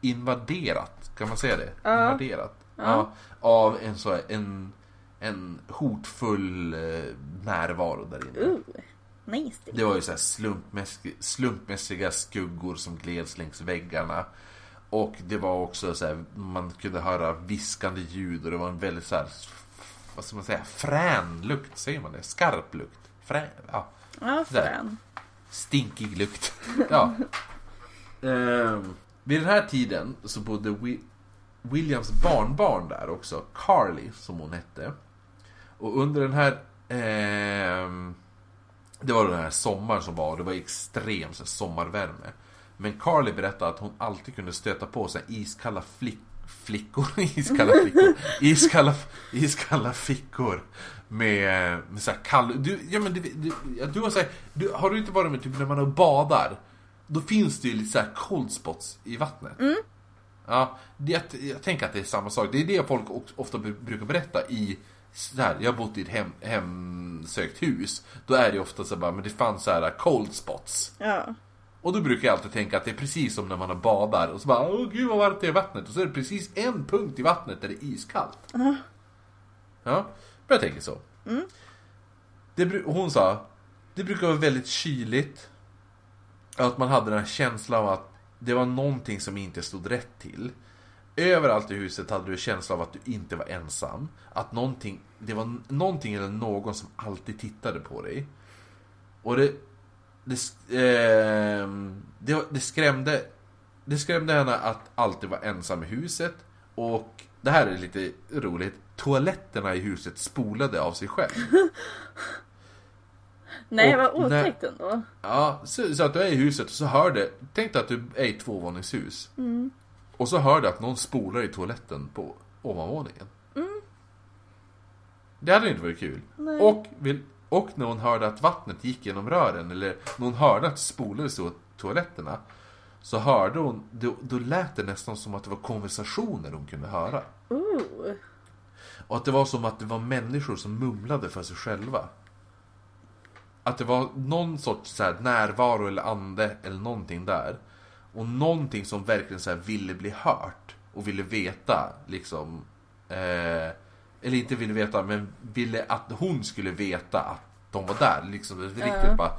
invaderat, kan man säga det? Ja. Invaderat. Ja. av en så en, en hotfull eh, närvaro där inne. Ooh. Nice. Det var ju så här slumpmässiga, skuggor som gleds längs väggarna. Och det var också så här, man kunde höra viskande ljud och det var en väldigt så här, vad ska man säga, frän lukt, säger man det? Skarp lukt. Frän, ja. Ja, frän. Stinkig lukt. Ja. Ehm, vid den här tiden så bodde Williams barnbarn där också, Carly som hon hette. Och under den här Eh, Det var den här sommaren som var, och det var extrem så sommarvärme. Men Carly berättade att hon alltid kunde stöta på så iskalla flick, flickor, iskalla flickor, iskalla, iskalla fickor med, med så här kall... Du, ja, men du, du, du har så här, du, har du inte varit med typ när man är och badar? Då finns det ju lite så här cold spots i vattnet. Mm. Ja, det, jag, jag tänker att det är samma sak. Det är det folk ofta bru- brukar berätta i så här, jag har bott i ett hem, hemsökt hus. Då är det ofta så bara, men det fanns så här cold spots. Ja. Och då brukar jag alltid tänka att det är precis som när man har badar och så bara, åh gud vad varmt det är i vattnet. Och så är det precis en punkt i vattnet där det är iskallt. Ja, men jag tänker så. Det, bru- och hon sa, det brukar vara väldigt kyligt. Att man hade den här känslan av att det var någonting som inte stod rätt till. Överallt i huset hade du känslan av att du inte var ensam. Att någonting, det var någonting eller någon som alltid tittade på dig. Och det, det, eh, det, det skrämde Det skrämde henne att alltid vara ensam i huset. Och det här är lite roligt. Toaletterna i huset spolade av sig själv. Nej, Och vad otäckt ändå. Ja, så, så att du är i huset och så hör det. Tänk dig att du är i ett tvåvåningshus. Och så hör du att någon spolar i toaletten på ovanvåningen. Det hade inte varit kul. Nej. Och, och när hon hörde att vattnet gick genom rören, eller när hon hörde att det spolades i toaletterna. Så hörde hon, då, då lät det nästan som att det var konversationer hon kunde höra. Ooh. Och att det var som att det var människor som mumlade för sig själva. Att det var någon sorts så här närvaro eller ande eller någonting där. Och någonting som verkligen så här ville bli hört. Och ville veta liksom. Eh, eller inte ville veta men ville att hon skulle veta att de var där. Liksom riktigt bara.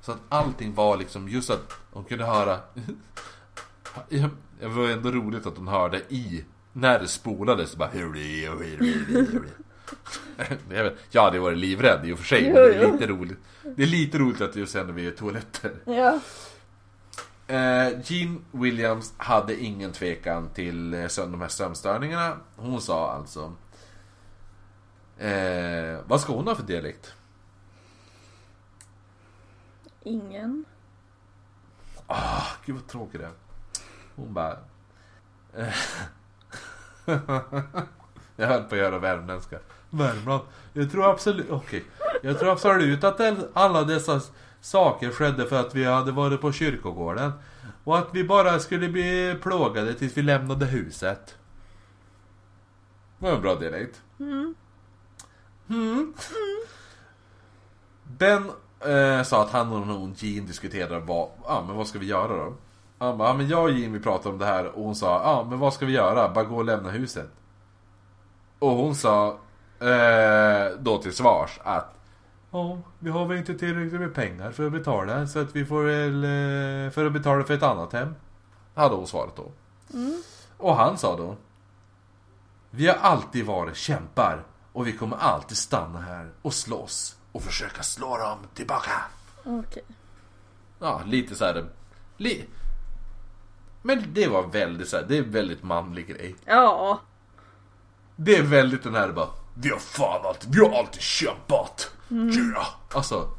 Så att allting var liksom just att hon kunde höra. Det var ändå roligt att hon hörde i när det spolades bara Jag hade varit livrädd i och för sig, men det är Jo, lite roligt. Det är lite roligt att just när vi är toaletter. Ja. Eh, Jean Williams hade ingen tvekan till eh, de här sömnstörningarna. Hon sa alltså eh, Vad ska hon ha för dialekt? Ingen. Ah, gud vad tråkigt det är. Hon bara... eh, jag höll på att göra värmländska. Värmland. Jag tror absolut... Okej. Jag tror absolut att alla dessa saker skedde för att vi hade varit på kyrkogården. Och att vi bara skulle bli plågade tills vi lämnade huset. Det var en bra dialekt. Mm. Ben eh, sa att han och hon Jean diskuterade vad, ja men vad ska vi göra då? Han bara, ja men jag och Jean vi pratade om det här och hon sa, ja men vad ska vi göra? Bara gå och lämna huset. Och hon sa eh, då till svars att Ja, vi har väl inte tillräckligt med pengar för att betala så att vi får väl eh, för att betala för ett annat hem. Hade hon svarat då. Och han sa då Vi har alltid varit kämpar och vi kommer alltid stanna här och slåss och försöka slå dem tillbaka. Okej. Ja, lite så här Li- Men det var väldigt så här, det är väldigt manlig grej. Ja. Det är väldigt den här bara Vi har fan alltid, vi har alltid kämpat! Yeah! Alltså,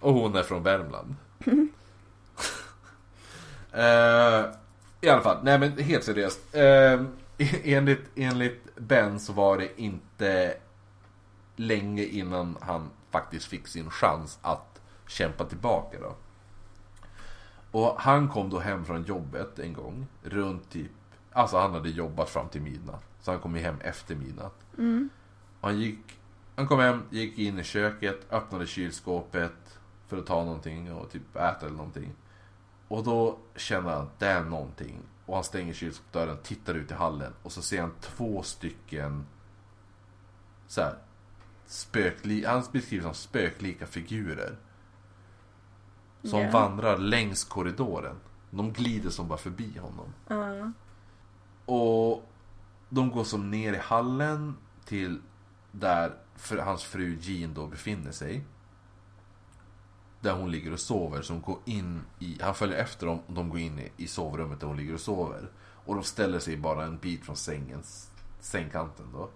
och hon är från Värmland. Eh, I alla fall, nej men helt seriöst. Eh, enligt, enligt Ben så var det inte länge innan han faktiskt fick sin chans att kämpa tillbaka då. Och han kom då hem från jobbet en gång, runt typ, alltså han hade jobbat fram till midnatt. Så han kom ju hem efter midnatt. Och han gick, han kom hem, gick in i köket, öppnade kylskåpet för att ta någonting och typ äta eller någonting. Och då känner han att det är någonting. Och han stänger kylskåpsdörren, tittar ut i hallen och så ser han två stycken så här, spökli, han beskrivs som spöklika figurer. Som Ja. vandrar längs korridoren. De glider som bara förbi honom. Ja. Och de går som ner i hallen till där för hans fru Jean då befinner sig. Där hon ligger och sover. Så hon går in i, han följer efter dem och de går in i, sovrummet där hon ligger och sover. Och de ställer sig bara en bit från sängens, sängkanten då.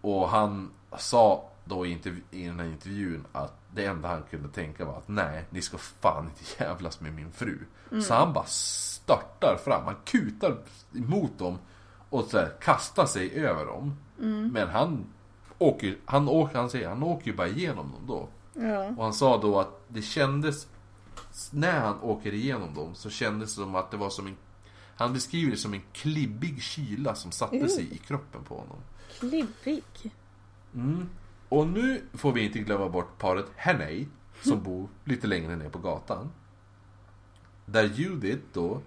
Och han sa då i, intervju, i den här intervjun att det enda han kunde tänka var att nej, ni ska fan inte jävlas med min fru. Så han bara störtar fram, han kutar emot dem och så här, kastar sig över dem. Men han åker, han åker, han säger, han åker ju bara igenom dem då. Ja. Och han sa då att det kändes, när han åker igenom dem så kändes det som att det var som en, han beskriver det som en klibbig kyla som satte Mm. sig i kroppen på honom. Klibbig. Mm. Och nu får vi inte glömma bort paret Henney som bor lite längre ner på gatan. Där Judith då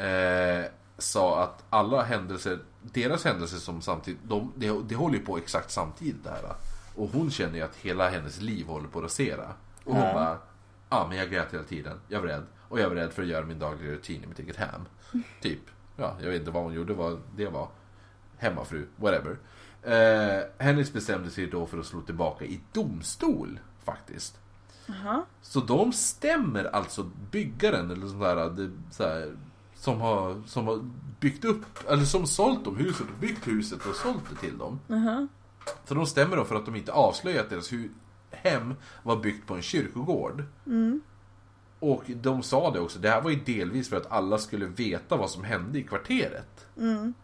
eh, sa att alla händelser, deras händelser som samtidigt, de, det, det håller ju på exakt samtidigt det här. Och hon känner ju att hela hennes liv håller på att rasera. Och hon Ja. bara, ja men jag grät hela tiden, jag var rädd. Och jag var rädd för att göra min dagliga rutin i mitt eget hem. Typ. Ja, jag vet inte vad hon gjorde, vad det var. Hemmafru, whatever. Eh, Hennes bestämde sig då för att slå tillbaka i domstol faktiskt. Jaha. Så de stämmer alltså byggaren eller sån där, det, så här, som, har, som har byggt upp, eller som sålt dem huset och byggt huset och sålt det till dem. Jaha. Så de stämmer dem för att de inte avslöjat att deras hu- hem var byggt på en kyrkogård. Och de sa det också, det här var ju delvis för att alla skulle veta vad som hände i kvarteret.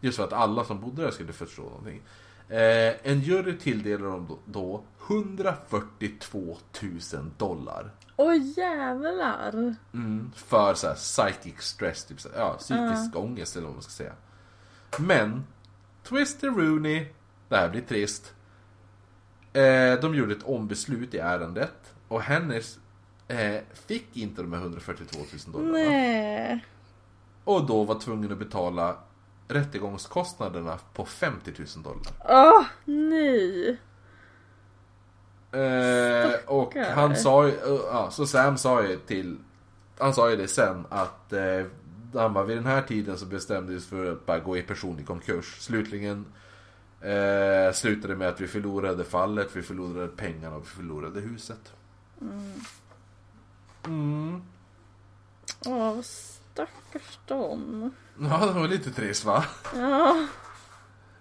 Just för att alla som bodde där skulle förstå någonting. Eh, en jury tilldelade dem då, då 142 000 dollar. Oj jävlar. Mm, för så här, psychic stress, typ ja, psykisk ångest eller vad man ska säga. Men, Twister Rooney, det här blir trist. Eh, de gjorde ett ombeslut i ärendet och hennes eh, fick inte de här 142 000 dollarna. Nej. Och då var tvungen att betala rättegångskostnaderna på 50 000 dollar. Åh, nej. Eh, och han sa ju, eh, ja, så Sam sa ju till, han sa ju det sen att eh, han bara, vid den här tiden så bestämde vi oss för att bara gå i personlig konkurs. Slutligen eh, slutade med att vi förlorade fallet, vi förlorade pengarna och vi förlorade huset. Mm. Åh, vad stackars dem. Ja, det var lite trist va? Ja.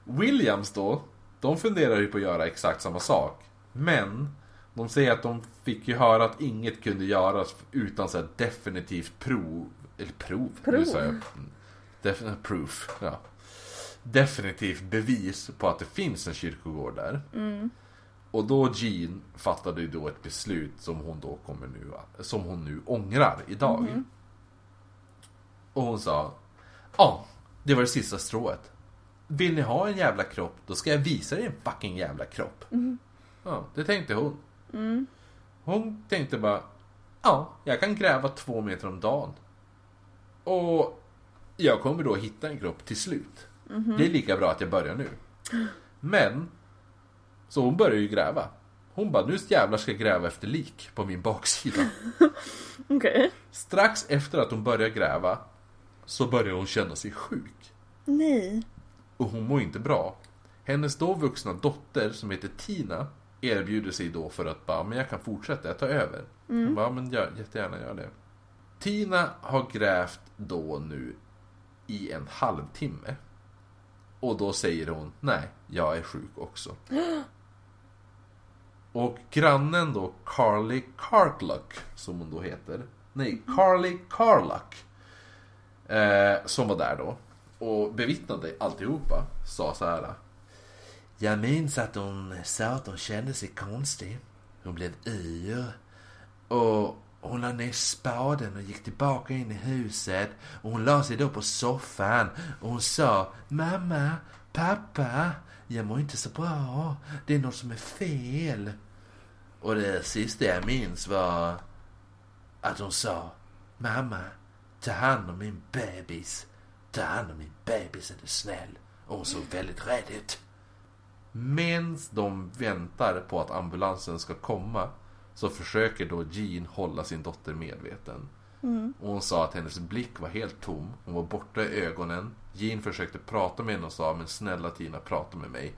Williams då, de funderar ju på att göra exakt samma sak. Men de säger att de fick ju höra att inget kunde göras utan så definitivt prov. Eller prov? Prov. Jag. Mm. Definitivt proof. Ja. Definitivt bevis på att det finns en kyrkogård där. Och då Jean fattade ju då ett beslut som hon då kommer nu, som hon nu ångrar idag. Och hon sa, ja, det var det sista strået. Vill ni ha en jävla kropp, då ska jag visa er en fucking jävla kropp. Ja, det tänkte hon. Hon tänkte bara, ja, jag kan gräva två meter om dagen. Och jag kommer då hitta en kropp till slut. Det är lika bra att jag börjar nu. Men, så hon börjar ju gräva. Hon bara, nu jävlar ska jag gräva efter lik på min baksida. Okej. Strax efter att hon börjar gräva så börjar hon känna sig sjuk. Nej. Och hon mår inte bra. Hennes då vuxna dotter som heter Tina erbjuder sig då för att bara, men jag kan fortsätta, jag tar över. Hon bara, men gör, jättegärna gör det. Tina har grävt då nu i en halvtimme. Och då säger hon, nej, jag är sjuk också. Och grannen då, Carly Cartluck, som hon då heter. Nej, Carly Carluck. Eh, som var där då. Och bevittnade alltihopa. Sa så här. Jag minns att hon sa att hon kände sig konstig. Hon blev yr. Och hon la ner spaden och gick tillbaka in i huset. Och hon la sig då på soffan. Och hon sa Mamma, pappa, jag mår inte så bra. Det är något som är fel. Och det sista jag minns var att hon sa Mamma, ta hand om min bebis. Ta hand om min bebis är du snäll. Och hon såg väldigt rädd ut. Medan de väntar på att ambulansen ska komma så försöker då Jean hålla sin dotter medveten. Mm. Och hon sa att hennes blick var helt tom. Hon var borta i ögonen. Jean försökte prata med henne och sa men snälla Tina prata med mig.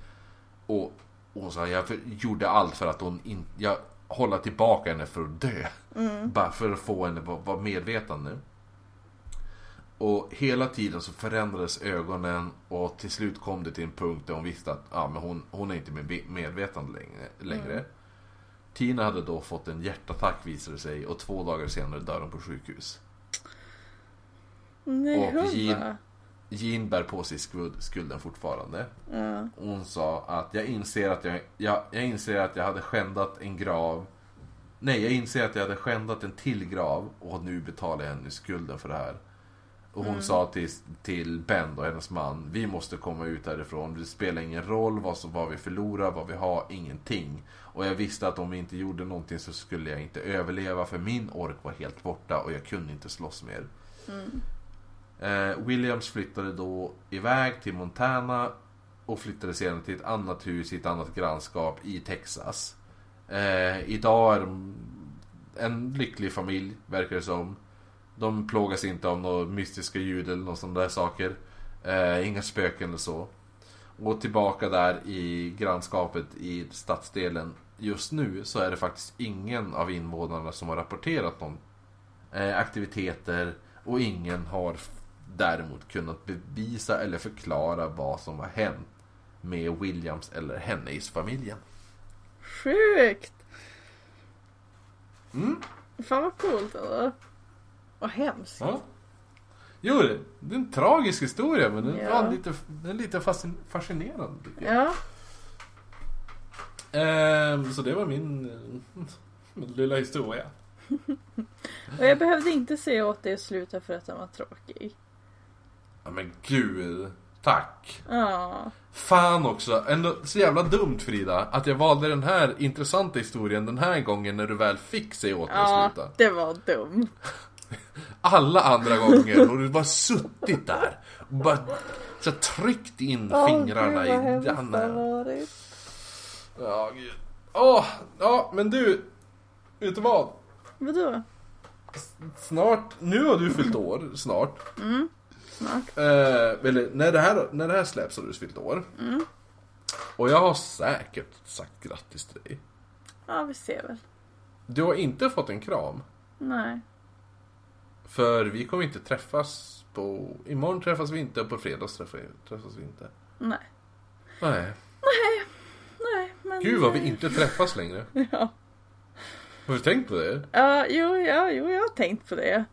Och hon sa jag gjorde allt för att hon inte... Jag hålla tillbaka henne för att dö. Bara för att få henne att vara- vara medvetande. Och hela tiden så förändrades ögonen och till slut kom det till en punkt där hon visste att ah, men hon, hon är inte med medvetande längre. längre. Tina hade då fått en hjärtattack visade sig och två dagar senare dör hon på sjukhus. Nej, Och Jean- Jean bär på sig skuld, skulden fortfarande. ja. Hon sa att jag inser att jag, jag, jag inser att jag hade skändat en grav. Nej, jag inser att jag hade skändat en till grav och nu betalar jag henne skulden för det här. Och hon sa till, till Ben och hennes man, vi måste komma ut härifrån. Det spelar ingen roll vad, som, vad vi förlorar, vad vi har, ingenting. Och jag visste att om vi inte gjorde någonting så skulle jag inte överleva för min ork var helt borta och jag kunde inte slåss mer. Eh, Williams flyttade då iväg till Montana och flyttade sedan till ett annat hus i ett annat grannskap i Texas. Eh, idag är de en lycklig familj, verkar det som. De plågas inte av några mystiska ljud eller något sådana där saker. Eh, inga spöken eller så. Och tillbaka där i grannskapet i stadsdelen. Just nu så är det faktiskt ingen av invånarna som har rapporterat någon eh, aktiviteter och ingen har däremot kunnat bevisa eller förklara vad som har hänt med Williams eller Henneys-familjen. Sjukt! Mm. Fan vad coolt eller? Vad hemskt. Ja. Jo, det är en tragisk historia men den, Ja. var lite, den är lite fascin- fascinerande. Ja, Ehm, så det var min, eh, min lilla historia. och jag behövde inte säga åt dig att sluta för att den var tråkig. Ja men gud, tack. Ja, Fan också, ändå så jävla dumt Frida att jag valde den här intressanta historien den här gången när du väl fick säga åt mig att ja sluta. det var dumt. Alla andra gånger har du bara suttit där och bara så tryckt in fingrarna Åh, gud, i den. Ja, gud. Åh, ja men du. Vet du vad? Vadå? Snart, nu har du fyllt år, snart. Snart? Eh, eller när det, här, när det här släpps har du fyllt år. Och jag har säkert sagt grattis till dig. Ja, vi ser väl. Du har inte fått en kram. Nej. För vi kommer inte träffas på... Imorgon träffas vi inte och på fredag träffas vi inte. Nej. Nej. Nej, men... Gud vad vi inte träffas längre. Ja. Har du tänkt på det? Ja, jo, ja, jo, jag har tänkt på det.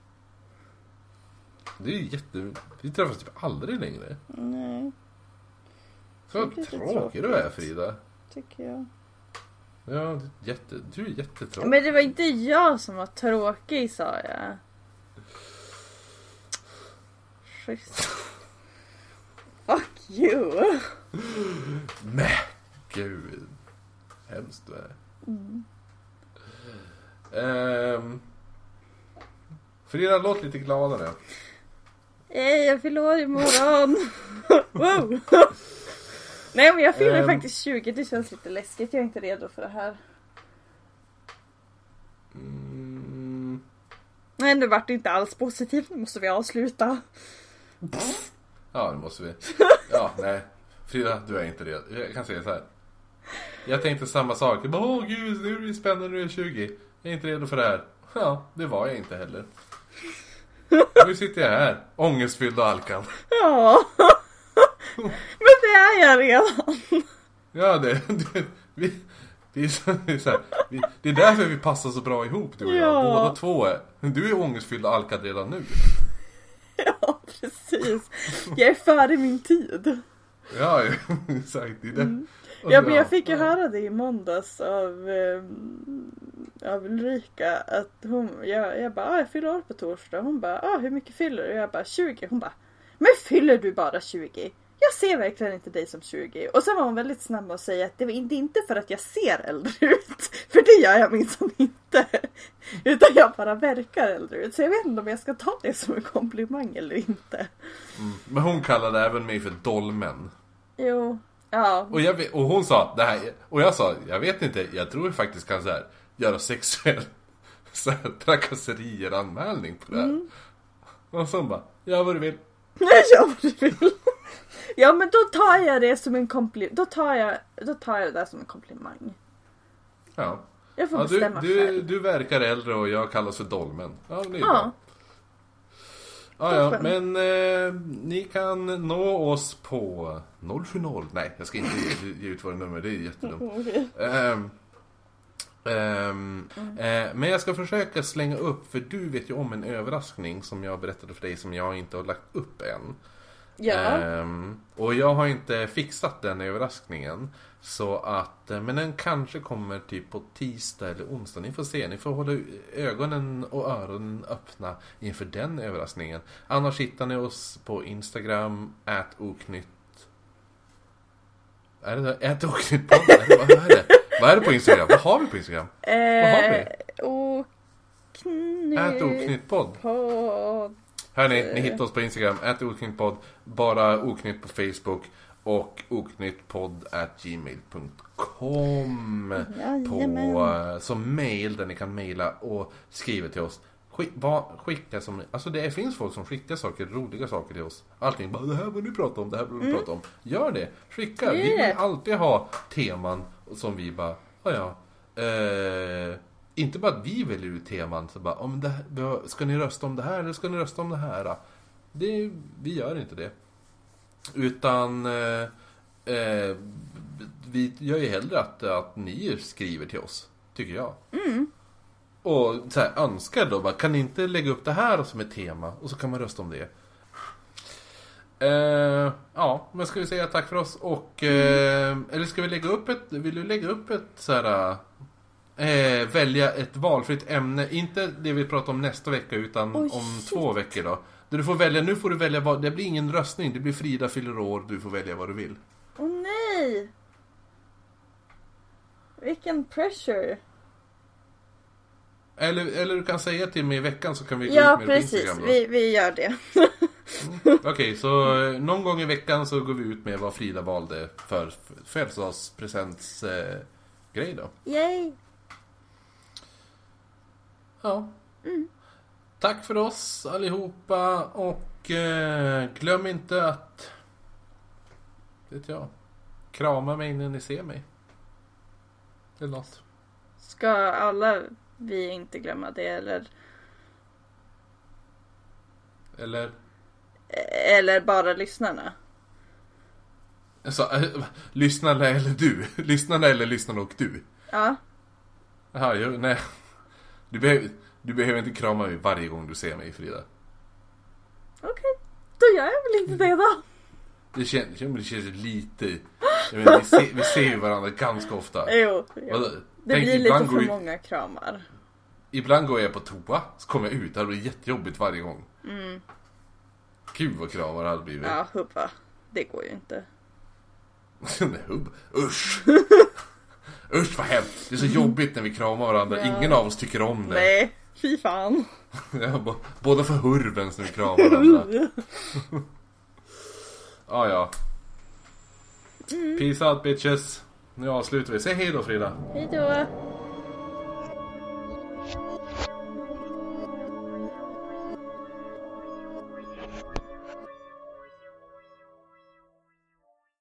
Det är ju jätte... Vi träffas typ aldrig längre. Nej, Så lite tråkig du är. Frida. tycker jag. Ja, du är jätte... Du är jättetråkig. Men det var inte jag som var tråkig, sa jag. Schysst. Fuck you. Men gud. Hemskt du är. Ehm, Frida, låt lite gladare. Ej, jag fyller år imorgon. wow. Nej, men jag fyller Ehm. faktiskt 20. Det känns lite läskigt. Jag är inte redo för det här. Mm, Nej, nu vart det inte alls positivt. Nu måste vi avsluta. Ja, det måste vi. Ja, nej. Frida, du är inte det. Jag kan säga så här. Jag tänkte samma sak. Jag bara, åh gud, nu är det spännande, nu är jag 20. Jag är inte redo för det här. Ja, det var jag inte heller. Nu sitter jag här, ångestfylld och alkad. Ja. Men det är jag redan. Ja, det, det, vi, vi, är så, det, är så här, vi, det är därför vi passar så bra ihop du och jag. Ja. Båda två är. Du är ångestfylld och alkad redan nu. Precis. Jag är före min tid. Ja, exakt. Det är det. Mm. Ja, men jag fick ju höra det i måndags av, eh, av Ulrika. Att hon, jag, jag bara, ah, jag fyller år på torsdag. Hon bara, ah, hur mycket fyller du? Jag bara, 20. Hon bara, men fyller du bara 20? Jag ser verkligen inte dig som 20. Och sen var hon väldigt snabb med att säga att det var inte för att jag ser äldre ut. För det gör jag minsann inte. Utan jag bara verkar äldre ut. Så jag vet inte om jag ska ta det som en komplimang eller inte. Mm. Men hon kallade även mig för dolmen. Jo, ja. Och, jag, och hon sa det här, och jag sa, jag vet inte, jag tror jag faktiskt kan så här, göra sexuell så här, trakasserier anmälning på det här. Mm. Och så hon bara, gör vad du vill. Gör vad du vill. Ja men då tar jag det som en komplimang. Då tar jag, då tar jag det där som en komplimang. Ja. Jag får Ja, du, bestämma du, själv. du verkar äldre och jag kallas för dolmen. Ja, det är Ja. bra. Ja, ja, men eh, ni kan nå oss på 070. Nej, jag ska inte ge, ge ut våra nummer, det är jättedumt. Ehm, ehm, eh, men jag ska försöka slänga upp, för du vet ju om en överraskning som jag berättade för dig som jag inte har lagt upp än. Ja. Ehm, och jag har inte fixat den överraskningen. Så att, eh, men den kanske kommer typ på tisdag eller onsdag. Ni får se, ni får hålla ögonen och öronen öppna inför den överraskningen. Annars hittar ni oss på Instagram, oknytt. Är det? Ät oknytt podd? Vad är det? Vad är det på Instagram? Vad har vi på Instagram? vad har vi? Eh, Ät oknytt podd. Hörni, ni hittar oss på Instagram, ät oknyttpodd, bara oknytt på Facebook och oknyttpodd at gmail.com på, Jajamän. eh, som mail där ni kan mejla och skriva till oss. Skick, vad, skicka som, alltså det finns folk som skickar saker, roliga saker till oss. Allting bara, det här vill ni prata om, det här vill vi prata om. Gör det, skicka. Gör Vi vill det. alltid ha teman som vi bara, ja ja. Eh, inte bara att vi väljer ut teman, så bara, om det här, ska ni rösta om det här eller ska ni rösta om det här? Det, vi gör inte det. Utan eh, eh, vi gör ju hellre att, att ni skriver till oss, tycker jag. Och så här, önskar då bara, kan ni inte lägga upp det här som ett tema? Och så kan man rösta om det. Eh, ja, men ska vi säga tack för oss och... Eh, eller ska vi lägga upp ett... Vill du lägga upp ett så här... Eh, välja ett valfritt ämne, inte det vi pratar om nästa vecka utan Oj, om shit. två veckor då. Där du får välja, nu får du välja vad, det blir ingen röstning, det blir Frida fyller år, du får välja vad du vill. Åh nej! Vilken pressure. Eller, eller du kan säga till mig i veckan så kan vi gå Ja ut med det på precis, Instagram då. vi, vi gör det. Okej, så eh, någon gång i veckan så går vi ut med vad Frida valde för födelsedagspresents eh, då. Yay! Ja. Tack för oss allihopa och eh, glöm inte att... Vet jag. Krama mig när ni ser mig. Eller något. Ska alla vi inte glömma det eller? Eller... Eller bara lyssnarna? Alltså, äh, lyssnarna eller du? Lyssnarna eller lyssnarna och du? Ja. Jaha, nej. Du behöver, du behöver inte krama mig varje gång du ser mig Frida. Okej, då gör jag väl inte det då. Det känns, det känns lite... Menar, vi, ser, vi ser ju varandra ganska ofta. Jo, jo. Det Tänk, blir lite för många kramar. ibland går jag på toa, så kommer jag ut. Det hade blivit jättejobbigt varje gång. Mm. Gud vad kramar det hade blivit. Ja, hubba. Det går ju inte. Nej, hubb. Usch! Usch vad hemskt. Det är så jobbigt när vi kramar varandra. Ja. Ingen av oss tycker om det. Nej, fy fan. Båda för hurvens när vi kramar varandra. Ja, ja. Mm. Peace out bitches. Nu avslutar vi. Säg hej då Frida. Hej då.